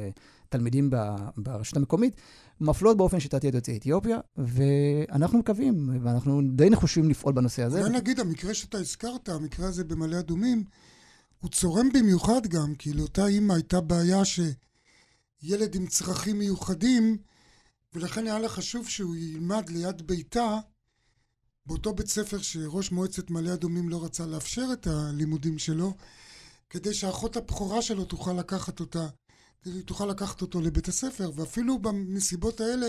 תלמידים ברשות המקומית, מפלות באופן שיטתי את יוצאי אתיופיה, ואנחנו מקווים, ואנחנו די נחושים לפעול בנושא הזה. אולי נגיד, המקרה שאתה הזכרת, המקרה הזה במעלה אדומים, הוא צורם במיוחד גם, כי לאותה אימא הייתה בעיה שילד עם צרכים מיוחדים, ולכן היה לה חשוב שהוא ילמד ליד ביתה, באותו בית ספר שראש מועצת מעלה אדומים לא רצה לאפשר את הלימודים שלו, כדי שאחות הבכורה שלו תוכל לקחת אותה, תוכל לקחת אותו לבית הספר, ואפילו בנסיבות האלה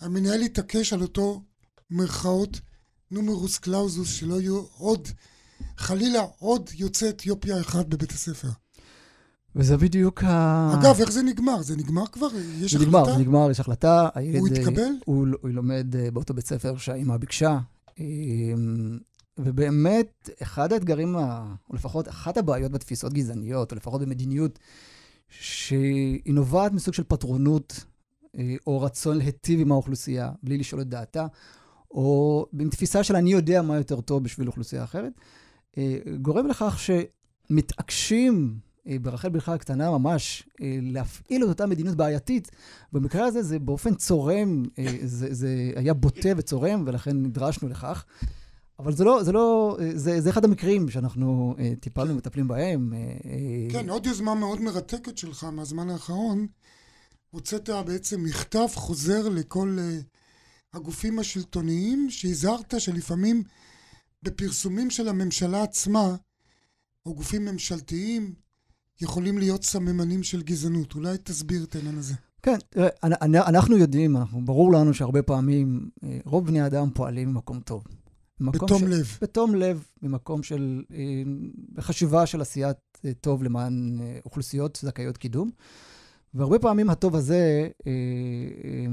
המנהל התעקש על אותו מרכאות נומרוס קלאוזוס, שלא יהיו עוד, חלילה עוד יוצא אתיופיה אחד בבית הספר. וזה בדיוק ה... אגב, איך זה נגמר? זה נגמר כבר? יש זה החלטה? נגמר, זה נגמר, יש החלטה. הוא התקבל? הוא, הוא לומד אה, באותו בית ספר שהאימא ביקשה, ובאמת, אחד האתגרים, או לפחות אחת הבעיות בתפיסות גזעניות, או לפחות במדיניות, שהיא נובעת מסוג של פטרונות, אה, או רצון להיטיב עם האוכלוסייה, בלי לשאול את דעתה, או עם תפיסה של אני יודע מה יותר טוב בשביל אוכלוסייה אחרת, אה, גורם לכך שמתעקשים ברחל בכלל הקטנה ממש, להפעיל את אותה מדיניות בעייתית. במקרה הזה זה באופן צורם, זה, זה היה בוטה וצורם, ולכן נדרשנו לכך. אבל זה לא, זה לא, זה, זה אחד המקרים שאנחנו אה, טיפלנו ומטפלים בהם. אה, כן, עוד יוזמה מאוד מרתקת שלך מהזמן האחרון. הוצאת בעצם מכתב חוזר לכל אה, הגופים השלטוניים, שהזהרת שלפעמים בפרסומים של הממשלה עצמה, או גופים ממשלתיים, יכולים להיות סממנים של גזענות. אולי תסביר את העניין הזה. כן, תראה, אנחנו יודעים, אנחנו, ברור לנו שהרבה פעמים רוב בני האדם פועלים במקום טוב. בתום של, לב. בתום לב, ממקום של אה, חשיבה של עשיית אה, טוב למען אה, אוכלוסיות זכאיות קידום. והרבה פעמים הטוב הזה, אה, אה,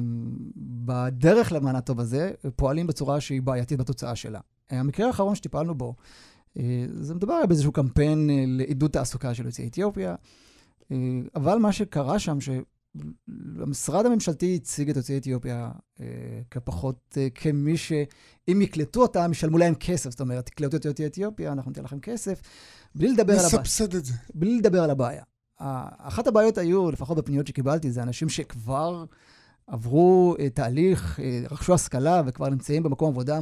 בדרך למען הטוב הזה, פועלים בצורה שהיא בעייתית בתוצאה שלה. המקרה האחרון שטיפלנו בו, אה, זה מדבר באיזשהו קמפיין אה, לעידוד תעסוקה של יוצאי אתיופיה, אה, אבל מה שקרה שם, שהמשרד הממשלתי הציג את יוצאי אתיופיה כפחות, כמי שאם יקלטו אותם, ישלמו להם כסף. זאת אומרת, תקלטו את יוצאי אתיופיה, אנחנו ניתן לכם כסף, בלי לדבר על הבעיה. נסבסד את זה. בלי לדבר על הבעיה. אחת הבעיות היו, לפחות בפניות שקיבלתי, זה אנשים שכבר עברו תהליך, רכשו השכלה וכבר נמצאים במקום עבודה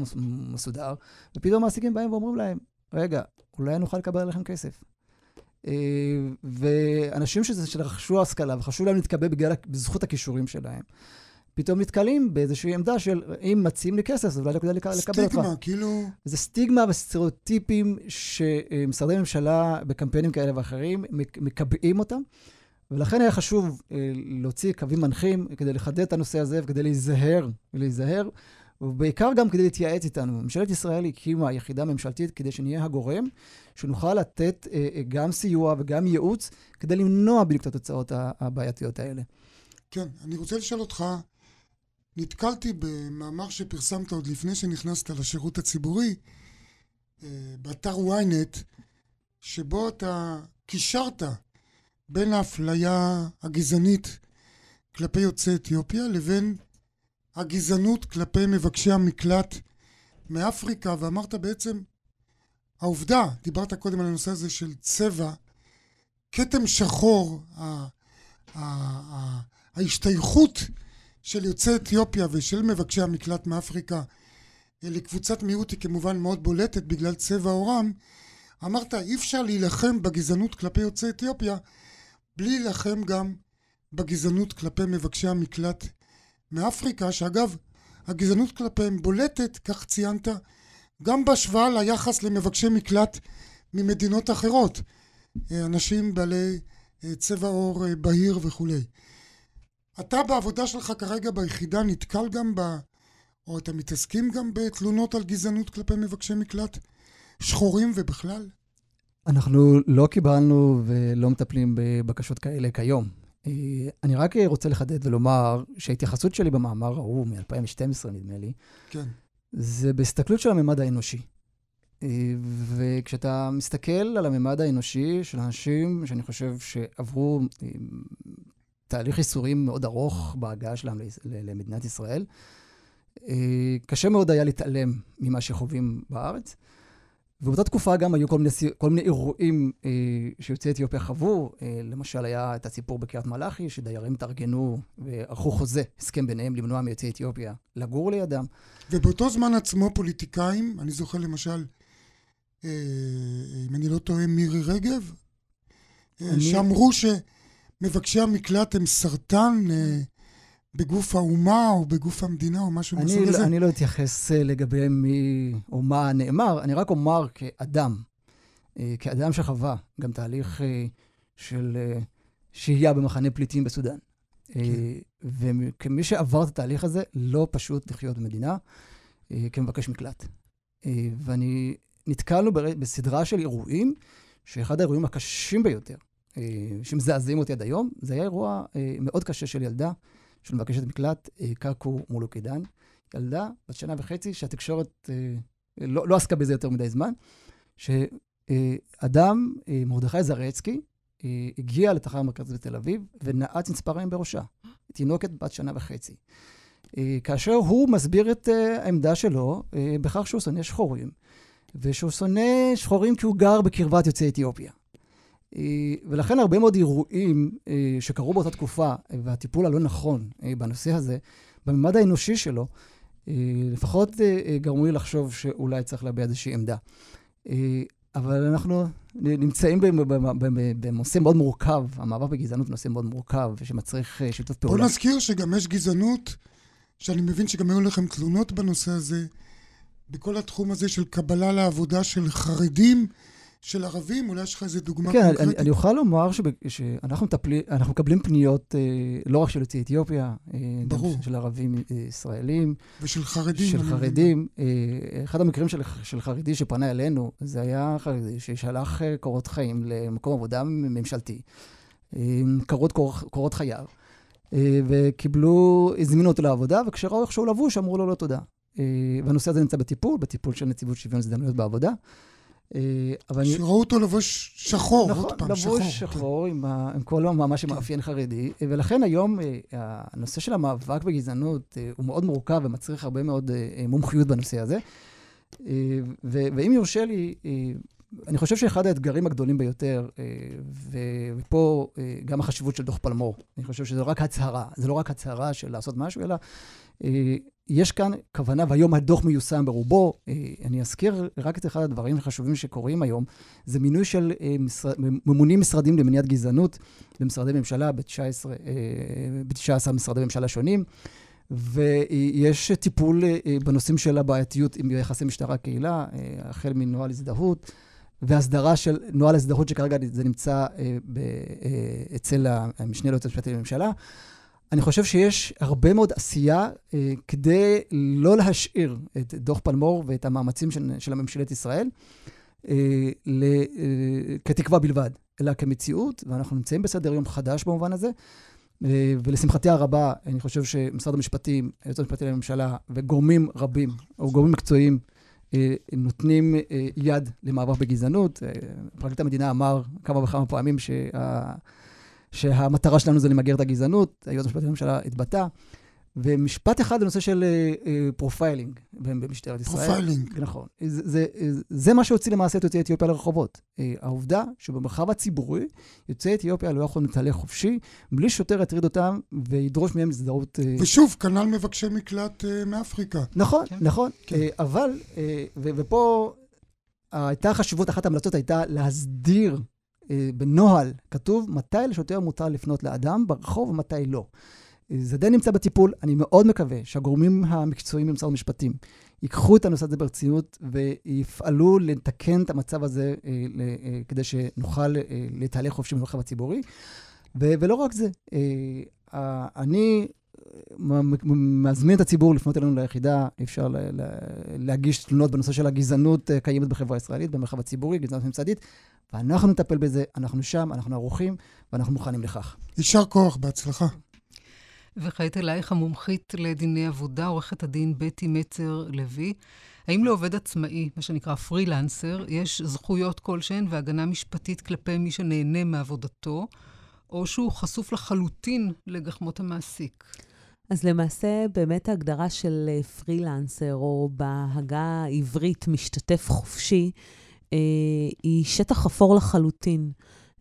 מסודר, ופתאום מעסיקים באים ואומרים להם, רגע, אולי נוכל לקבל עליכם כסף. ואנשים שרכשו השכלה וחשוב להם להתקבל בגלל, בזכות הכישורים שלהם, פתאום נתקלים באיזושהי עמדה של, אם מציעים לי כסף, אז אולי לא כדאי לקבל אותך. סטיגמה, כאילו... זה סטיגמה וסטריאוטיפים שמשרדי ממשלה בקמפיינים כאלה ואחרים מקבעים אותם, ולכן היה חשוב להוציא קווים מנחים כדי לחדד את הנושא הזה וכדי להיזהר, ולהיזהר, ובעיקר גם כדי להתייעץ איתנו. ממשלת ישראל הקימה יחידה ממשלתית כדי שנהיה הגורם, שנוכל לתת גם סיוע וגם ייעוץ כדי למנוע בדיוק את התוצאות הבעייתיות האלה. כן, אני רוצה לשאול אותך, נתקלתי במאמר שפרסמת עוד לפני שנכנסת לשירות הציבורי, באתר ynet, שבו אתה קישרת בין האפליה הגזענית כלפי יוצאי אתיופיה לבין הגזענות כלפי מבקשי המקלט מאפריקה, ואמרת בעצם, העובדה, דיברת קודם על הנושא הזה של צבע, כתם שחור, ההשתייכות של יוצאי אתיופיה ושל מבקשי המקלט מאפריקה לקבוצת מיעוט היא כמובן מאוד בולטת בגלל צבע עורם, אמרת אי אפשר להילחם בגזענות כלפי יוצאי אתיופיה בלי להילחם גם בגזענות כלפי מבקשי המקלט מאפריקה, שאגב, הגזענות כלפיהם בולטת, כך ציינת, גם בהשוואה ליחס למבקשי מקלט ממדינות אחרות, אנשים בעלי צבע עור בהיר וכולי. אתה בעבודה שלך כרגע ביחידה נתקל גם ב... או אתם מתעסקים גם בתלונות על גזענות כלפי מבקשי מקלט שחורים ובכלל? אנחנו לא קיבלנו ולא מטפלים בבקשות כאלה כיום. אני רק רוצה לחדד ולומר שההתייחסות שלי במאמר ההוא, מ-2012 נדמה לי, כן. זה בהסתכלות של הממד האנושי. וכשאתה מסתכל על הממד האנושי של אנשים שאני חושב שעברו תהליך ייסורים מאוד ארוך בהגעה שלהם למדינת ישראל, קשה מאוד היה להתעלם ממה שחווים בארץ. ובאותה תקופה גם היו כל מיני, כל מיני אירועים אה, שיוצאי אתיופיה חוו. אה, למשל, היה את הסיפור בקריית מלאכי, שדיירים התארגנו וערכו חוזה, הסכם ביניהם למנוע מיוצאי אתיופיה לגור לידם. ובאותו זמן עצמו פוליטיקאים, אני זוכר למשל, אה, אם אני לא טועה, מירי רגב, אה, אני... שאמרו שמבקשי המקלט הם סרטן. אה, בגוף האומה או בגוף המדינה או משהו מסוג לא- הזה? אני לא אתייחס אה, לגבי מי או מה נאמר, אני רק אומר כאדם, אה, כאדם שחווה גם תהליך אה, של שהייה במחנה פליטים בסודאן. כן. וכמי שעבר את התהליך הזה, לא פשוט לחיות במדינה כמבקש מקלט. ואני, נתקלנו בסדרה של אירועים, שאחד האירועים הקשים ביותר, שמזעזעים אותי עד היום, זה היה אירוע מאוד קשה של ילדה של מבקשת מקלט, אה, קרקו מולוקידן, ילדה בת שנה וחצי שהתקשורת אה, לא, לא עסקה בזה יותר מדי זמן, שאדם, אה, מרדכי זרצקי, הגיע לתחנה המרכזית בתל אביב ונעץ מספריים בראשה, תינוקת בת שנה וחצי. כאשר הוא מסביר את העמדה שלו בכך שהוא שונא שחורים, ושהוא שונא שחורים כי הוא גר בקרבת יוצאי אתיופיה. אה, ולכן הרבה מאוד אירועים אה, שקרו באותה תקופה, והטיפול הלא נכון אה, בנושא הזה, בממד האנושי שלו, לפחות גרמו לי לחשוב שאולי צריך להביע איזושהי עמדה. אבל אנחנו נמצאים בנושא מאוד מורכב, המאבק בגזענות הוא נושא מאוד מורכב, שמצריך שיתוף פעולה. בוא נזכיר שגם יש גזענות, שאני מבין שגם היו לכם תלונות בנושא הזה, בכל התחום הזה של קבלה לעבודה של חרדים. של ערבים? אולי יש לך איזה דוגמה כן, קונקרטית? כן, אני, אני אוכל לומר שב, שאנחנו אנחנו מקבלים פניות אה, לא רק של יוצאי אתיופיה, אה, ברור. גם של ערבים אה, ישראלים. ושל חרדים. של חרדים. אה, אחד המקרים של, של חרדי שפנה אלינו, זה היה חרדי ששלח אה, קורות חיים למקום עבודה ממשלתי, אה, קורות, קור, קורות חייו, אה, וקיבלו, הזמינו אותו לעבודה, וכשראו איך שהוא לבוש, אמרו לו לא תודה. אה, והנושא הזה נמצא בטיפול, בטיפול של נציבות שוויון הזדמנויות בעבודה. אבל שראו. אותו לבוש שחור, נכון, עוד פעם, לבוש שחור. לבוש שחור, כן. עם, ה... עם כל מה שמאפיין כן. חרדי, ולכן היום הנושא של המאבק בגזענות הוא מאוד מורכב ומצריך הרבה מאוד מומחיות בנושא הזה. ו... ואם יורשה לי, אני חושב שאחד האתגרים הגדולים ביותר, ופה גם החשיבות של דוח פלמור, אני חושב שזה רק הצהרה, זה לא רק הצהרה של לעשות משהו, אלא יש כאן כוונה, והיום הדוח מיושם ברובו. אה, אני אזכיר רק את אחד הדברים החשובים שקורים היום, זה מינוי של אה, משרד, ממונים משרדים למניעת גזענות במשרדי ממשלה, ב-19 אה, משרדי ממשלה שונים. ויש טיפול בנושאים של הבעייתיות עם יחסי משטרה-קהילה, החל מנוהל הזדהות, והסדרה של נוהל הזדהות, שכרגע זה נמצא אצל המשנה ליועץ המשפטי לממשלה. אני חושב שיש הרבה מאוד עשייה אה, כדי לא להשאיר את דוח פלמור ואת המאמצים של, של הממשלת ישראל אה, ל, אה, כתקווה בלבד, אלא כמציאות, ואנחנו נמצאים בסדר יום חדש במובן הזה. אה, ולשמחתי הרבה, אני חושב שמשרד המשפטים, היועץ המשפטי לממשלה וגורמים רבים, או גורמים מקצועיים, אה, נותנים אה, יד למאבק בגזענות. אה, פרקליט המדינה אמר כמה וכמה פעמים שה... שהמטרה שלנו זה למגר את הגזענות, היועץ המשפטי לממשלה התבטא. ומשפט אחד בנושא של profiling אה, אה, במשטרת ישראל. profiling. נכון. זה, זה, זה מה שהוציא למעשה את יוצאי אתיופיה לרחובות. אה, העובדה שבמרחב הציבורי, יוצאי אתיופיה לא יכולים להתהלך חופשי, בלי שוטר יטריד אותם וידרוש מהם הזדהות. Uh... ושוב, כנ"ל מבקשי מקלט uh, מאפריקה. נכון, כן. נכון. כן. Uh, אבל, uh, ו- ופה הייתה חשיבות, אחת ההמלצות הייתה להסדיר אה, בנוהל כתוב מתי לשוטר מותר לפנות לאדם ברחוב ומתי לא. אה, זה די נמצא בטיפול. אני מאוד מקווה שהגורמים המקצועיים במשרד המשפטים ייקחו את הנושא הזה ברצינות ויפעלו לתקן את המצב הזה אה, אה, כדי שנוכל אה, להתהלך חופשי במרחב הציבורי. ולא רק זה, אה, אני מזמין את הציבור לפנות אלינו ליחידה, אפשר להגיש תלונות בנושא של הגזענות אה, קיימת בחברה הישראלית, במרחב הציבורי, גזענות ממסדית, ואנחנו נטפל בזה, אנחנו שם, אנחנו ערוכים, ואנחנו מוכנים לכך. יישר כוח, בהצלחה. וכעת אלייך המומחית לדיני עבודה, עורכת הדין בטי מצר לוי. האם לעובד עצמאי, מה שנקרא פרילנסר, יש זכויות כלשהן והגנה משפטית כלפי מי שנהנה מעבודתו, או שהוא חשוף לחלוטין לגחמות המעסיק? אז למעשה, באמת ההגדרה של אה, פרילנסר, או בהגה העברית משתתף חופשי, אה, היא שטח אפור לחלוטין.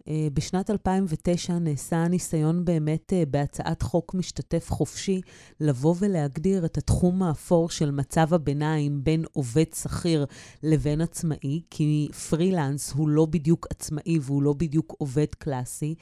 אה, בשנת 2009 נעשה ניסיון באמת אה, בהצעת חוק משתתף חופשי לבוא ולהגדיר את התחום האפור של מצב הביניים בין עובד שכיר לבין עצמאי, כי פרילנס הוא לא בדיוק עצמאי והוא לא בדיוק עובד קלאסי,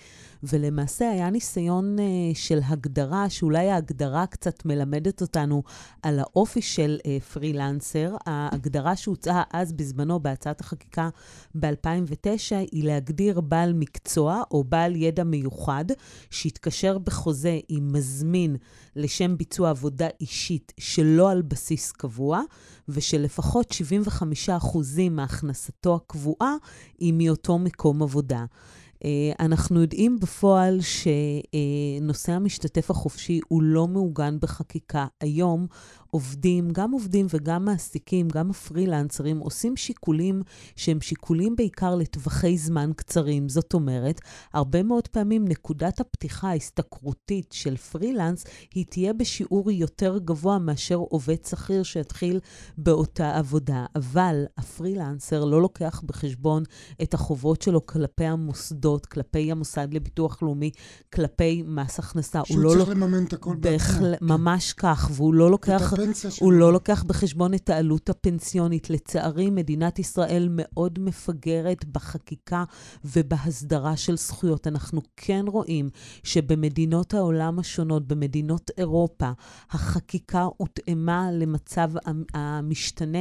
ולמעשה היה ניסיון אה, של הגדרה, שאולי ההגדרה קצת מלמדת אותנו על האופי של פרילנסר. ההגדרה שהוצעה אז בזמנו בהצעת החקיקה ב-2009 היא להגדיר בעל מקצוע. מקצוע או בעל ידע מיוחד שהתקשר בחוזה עם מזמין לשם ביצוע עבודה אישית שלא על בסיס קבוע, ושלפחות 75% מהכנסתו הקבועה היא מאותו מקום עבודה. אה, אנחנו יודעים בפועל שנושא המשתתף החופשי הוא לא מעוגן בחקיקה. היום עובדים, גם עובדים וגם מעסיקים, גם הפרילנסרים, עושים שיקולים שהם שיקולים בעיקר לטווחי זמן קצרים. זאת אומרת, הרבה מאוד פעמים נקודת הפתיחה ההשתכרותית של פרילנס, היא תהיה בשיעור יותר גבוה מאשר עובד שכיר שיתחיל באותה עבודה. אבל הפרילנסר לא לוקח בחשבון את החובות שלו כלפי המוסדות, כלפי המוסד לביטוח לאומי, כלפי מס הכנסה. שהוא לא צריך לא... לממן את הכל בעצמו. ממש כך, והוא לא לוקח... הפנסיה שלו. הוא לא לוקח בחשבון את העלות הפנסיונית. לצערי, מדינת ישראל מאוד מפגרת בחקיקה ובהסדרה של זכויות. אנחנו כן רואים שבמדינות העולם השונות, במדינות אירופה, החקיקה הותאמה למצב המשתנה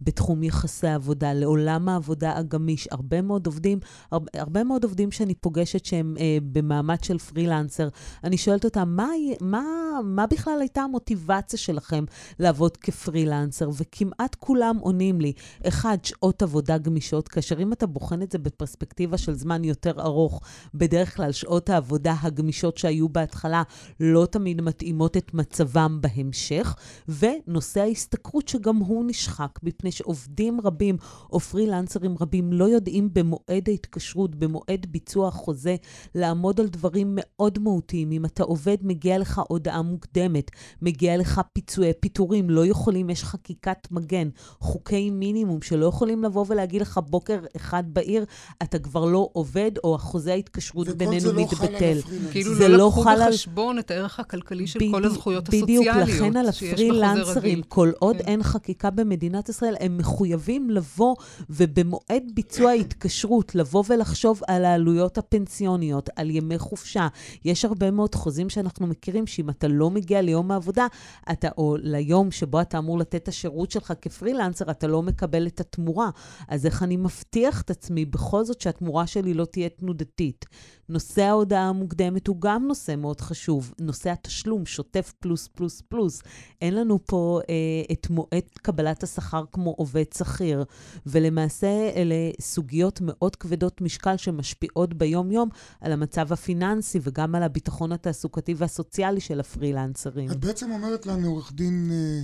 בתחום יחסי העבודה, לעולם העבודה הגמיש. הרבה מאוד עובדים, הרבה, הרבה מאוד עובדים שאני פוגשת שהם אה, במעמד של פרילנסר, אני שואלת אותם, מה, מה, מה בכלל הייתה המוטיבציה שלכם לעבוד כפרילנסר? וכמעט כולם עונים לי, אחד, שעות עבודה גמישות, כאשר אם אתה בוחן את זה בפרספקטיבה של זמן יותר ארוך, בדרך כלל שעות העבודה הגמישות שהיו בהתחלה לא תמיד מתאימות את מצבם בהמשך, ונושא ההשתכרות שגם הוא נשחק, מפני שעובדים רבים או פרילנסרים רבים לא יודעים במועד ההתקשרות, במועד ביצוע החוזה, לעמוד על דברים מאוד מהותיים. אם אתה עובד, מגיע לך הודעה מוקדמת, מגיע לך פיצויי פיטורים, לא יכולים, יש חקיקת מגן, חוקי מינימום שלא יכולים לבוא ולהגיד לך בוקר אחד בעיר, אתה כבר לא עובד, או החוזה ההתקשרות בינינו לא מתבטל. כאילו לא, לא לקחו בחשבון את הערך הכלכלי של כל הזכויות הסוציאליות בדיוק, לכן על הפרילנסרים, כל עוד כן. אין חקיקה במדינת ישראל, הם מחויבים לבוא ובמועד ביצוע ההתקשרות, לבוא ולחשוב על העלויות הפנסיוניות, על ימי חופשה. יש הרבה מאוד חוזים שאנחנו מכירים, שאם אתה לא מגיע ליום העבודה, אתה, או ליום שבו אתה אמור לתת את השירות שלך כפרילנסר, אתה לא מקבל את התמורה. אז איך אני מבטיח את עצמי בכל זאת שהתמורה שלי לא תהיה תנודתית? נושא ההודעה המוקדמת הוא גם נושא מאוד חשוב. נושא התשלום, שוטף פלוס פלוס פלוס. אין לנו פה אה, את מועד קבלת השכר כמו עובד שכיר, ולמעשה אלה סוגיות מאוד כבדות משקל שמשפיעות ביום-יום על המצב הפיננסי וגם על הביטחון התעסוקתי והסוציאלי של הפרילנסרים. את בעצם אומרת לנו, עורך דין אה,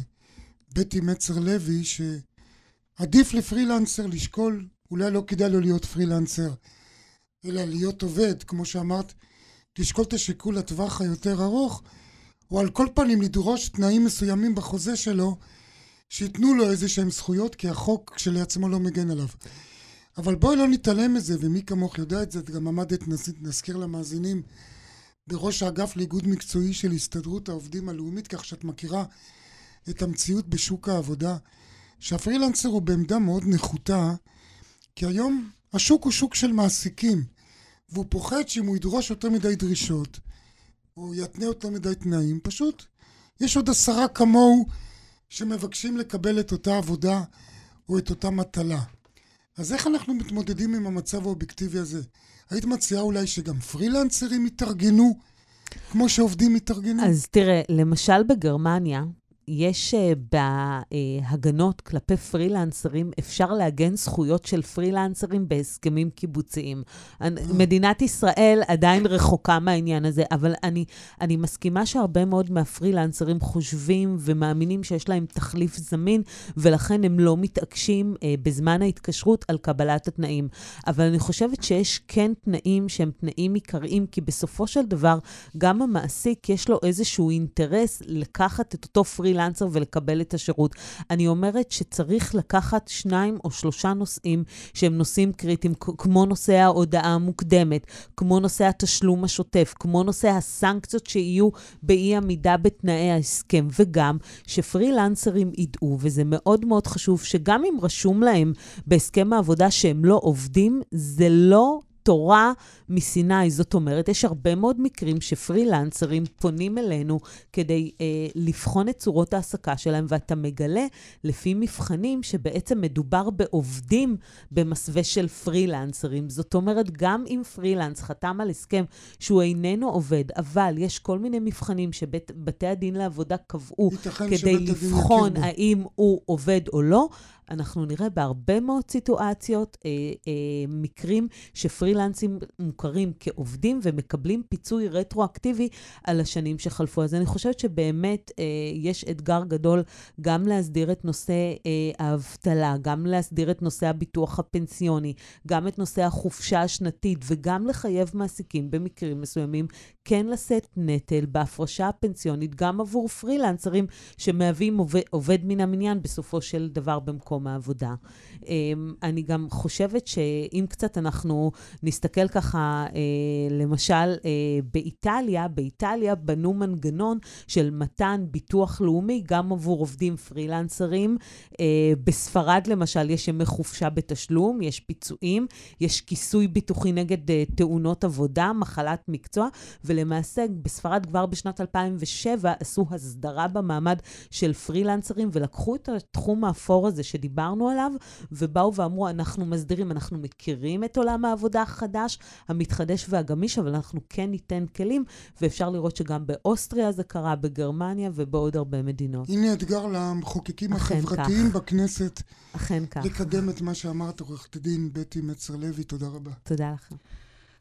בטי מצר לוי, שעדיף לפרילנסר לשקול, אולי לא כדאי לו להיות פרילנסר. אלא להיות עובד, כמו שאמרת, לשקול את השיקול לטווח היותר ארוך, או על כל פנים לדרוש תנאים מסוימים בחוזה שלו, שייתנו לו איזה שהם זכויות, כי החוק כשלעצמו לא מגן עליו. אבל בואי לא נתעלם מזה, ומי כמוך יודע את זה, את גם עמדת, נזכיר למאזינים, בראש האגף לאיגוד מקצועי של הסתדרות העובדים הלאומית, כך שאת מכירה את המציאות בשוק העבודה, שהפרילנסר הוא בעמדה מאוד נחותה, כי היום השוק הוא שוק של מעסיקים, והוא פוחד שאם הוא ידרוש יותר מדי דרישות, או יתנה יותר מדי תנאים, פשוט יש עוד עשרה כמוהו שמבקשים לקבל את אותה עבודה או את אותה מטלה. אז איך אנחנו מתמודדים עם המצב האובייקטיבי הזה? היית מציעה אולי שגם פרילנסרים יתארגנו כמו שעובדים יתארגנו? אז תראה, למשל בגרמניה, יש uh, בהגנות כלפי פרילנסרים, אפשר לעגן זכויות של פרילנסרים בהסכמים קיבוציים. מדינת ישראל עדיין רחוקה מהעניין הזה, אבל אני, אני מסכימה שהרבה מאוד מהפרילנסרים חושבים ומאמינים שיש להם תחליף זמין, ולכן הם לא מתעקשים uh, בזמן ההתקשרות על קבלת התנאים. אבל אני חושבת שיש כן תנאים שהם תנאים עיקריים, כי בסופו של דבר, גם המעסיק יש לו איזשהו אינטרס לקחת את אותו פרילנסר. פרילנסר ולקבל את השירות. אני אומרת שצריך לקחת שניים או שלושה נושאים שהם נושאים קריטיים, כמו נושא ההודעה המוקדמת, כמו נושא התשלום השוטף, כמו נושא הסנקציות שיהיו באי עמידה בתנאי ההסכם, וגם שפרילנסרים ידעו, וזה מאוד מאוד חשוב, שגם אם רשום להם בהסכם העבודה שהם לא עובדים, זה לא תורה מסיני. זאת אומרת, יש הרבה מאוד מקרים שפרילנסרים פונים אלינו כדי אה, לבחון את צורות ההעסקה שלהם, ואתה מגלה לפי מבחנים שבעצם מדובר בעובדים במסווה של פרילנסרים. זאת אומרת, גם אם פרילנס חתם על הסכם שהוא איננו עובד, אבל יש כל מיני מבחנים שבתי הדין לעבודה קבעו כדי לבחון האם הוא עובד או לא, אנחנו נראה בהרבה מאוד סיטואציות אה, אה, מקרים שפרילנסים מוכרים כעובדים ומקבלים פיצוי רטרואקטיבי על השנים שחלפו. אז אני חושבת שבאמת אה, יש אתגר גדול גם להסדיר את נושא אה, האבטלה, גם להסדיר את נושא הביטוח הפנסיוני, גם את נושא החופשה השנתית, וגם לחייב מעסיקים במקרים מסוימים כן לשאת נטל בהפרשה הפנסיונית גם עבור פרילנסרים שמהווים עובד, עובד מן המניין בסופו של דבר במקום העבודה. אמ, אני גם חושבת שאם קצת אנחנו נסתכל ככה, אה, למשל אה, באיטליה, באיטליה בנו מנגנון של מתן ביטוח לאומי גם עבור עובדים פרילנסרים. אה, בספרד למשל יש ימי חופשה בתשלום, יש פיצויים, יש כיסוי ביטוחי נגד תאונות עבודה, מחלת מקצוע, ולמעשה בספרד כבר בשנת 2007 עשו הסדרה במעמד של פרילנסרים ולקחו את התחום האפור הזה שדיברנו עליו, ובאו ואמרו, אנחנו מסדירים, אנחנו מכירים את עולם העבודה החדש, המתחדש והגמיש, אבל אנחנו כן ניתן כלים, ואפשר לראות שגם באוסטריה זה קרה, בגרמניה ובעוד הרבה מדינות. הנה אתגר למחוקקים החברתיים כך. בכנסת. אכן כך. לקדם את מה שאמרת, עורכת הדין בטי מצר לוי, תודה רבה. תודה לכם.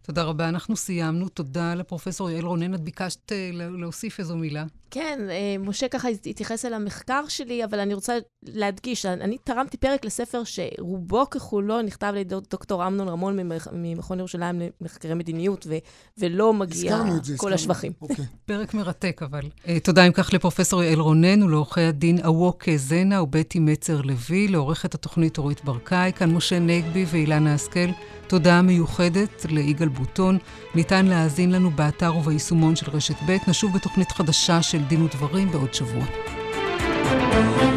תודה רבה. אנחנו סיימנו. תודה לפרופסור יעל רונן. את ביקשת אה, להוסיף איזו מילה. כן, אה, משה ככה התייחס אל המחקר שלי, אבל אני רוצה להדגיש, אני תרמתי פרק לספר שרובו ככולו נכתב על ידי דוקטור אמנון רמון ממכון ירושלים למחקרי מדיניות, ו- ולא מגיע כל השבחים. אוקיי. פרק מרתק, אבל. Uh, תודה אם כך לפרופסור יעל רונן ולעורכי הדין אווק זנה ובטי מצר לוי, לעורכת התוכנית אורית ברקאי, כאן משה נגבי ואילנה השכל. תודה מיוחדת ליגאל בוטון. ניתן להאזין לנו באתר וביישומון של רשת ב'. נשוב בתוכנית חדשה של דין ודברים בעוד שבוע. thank you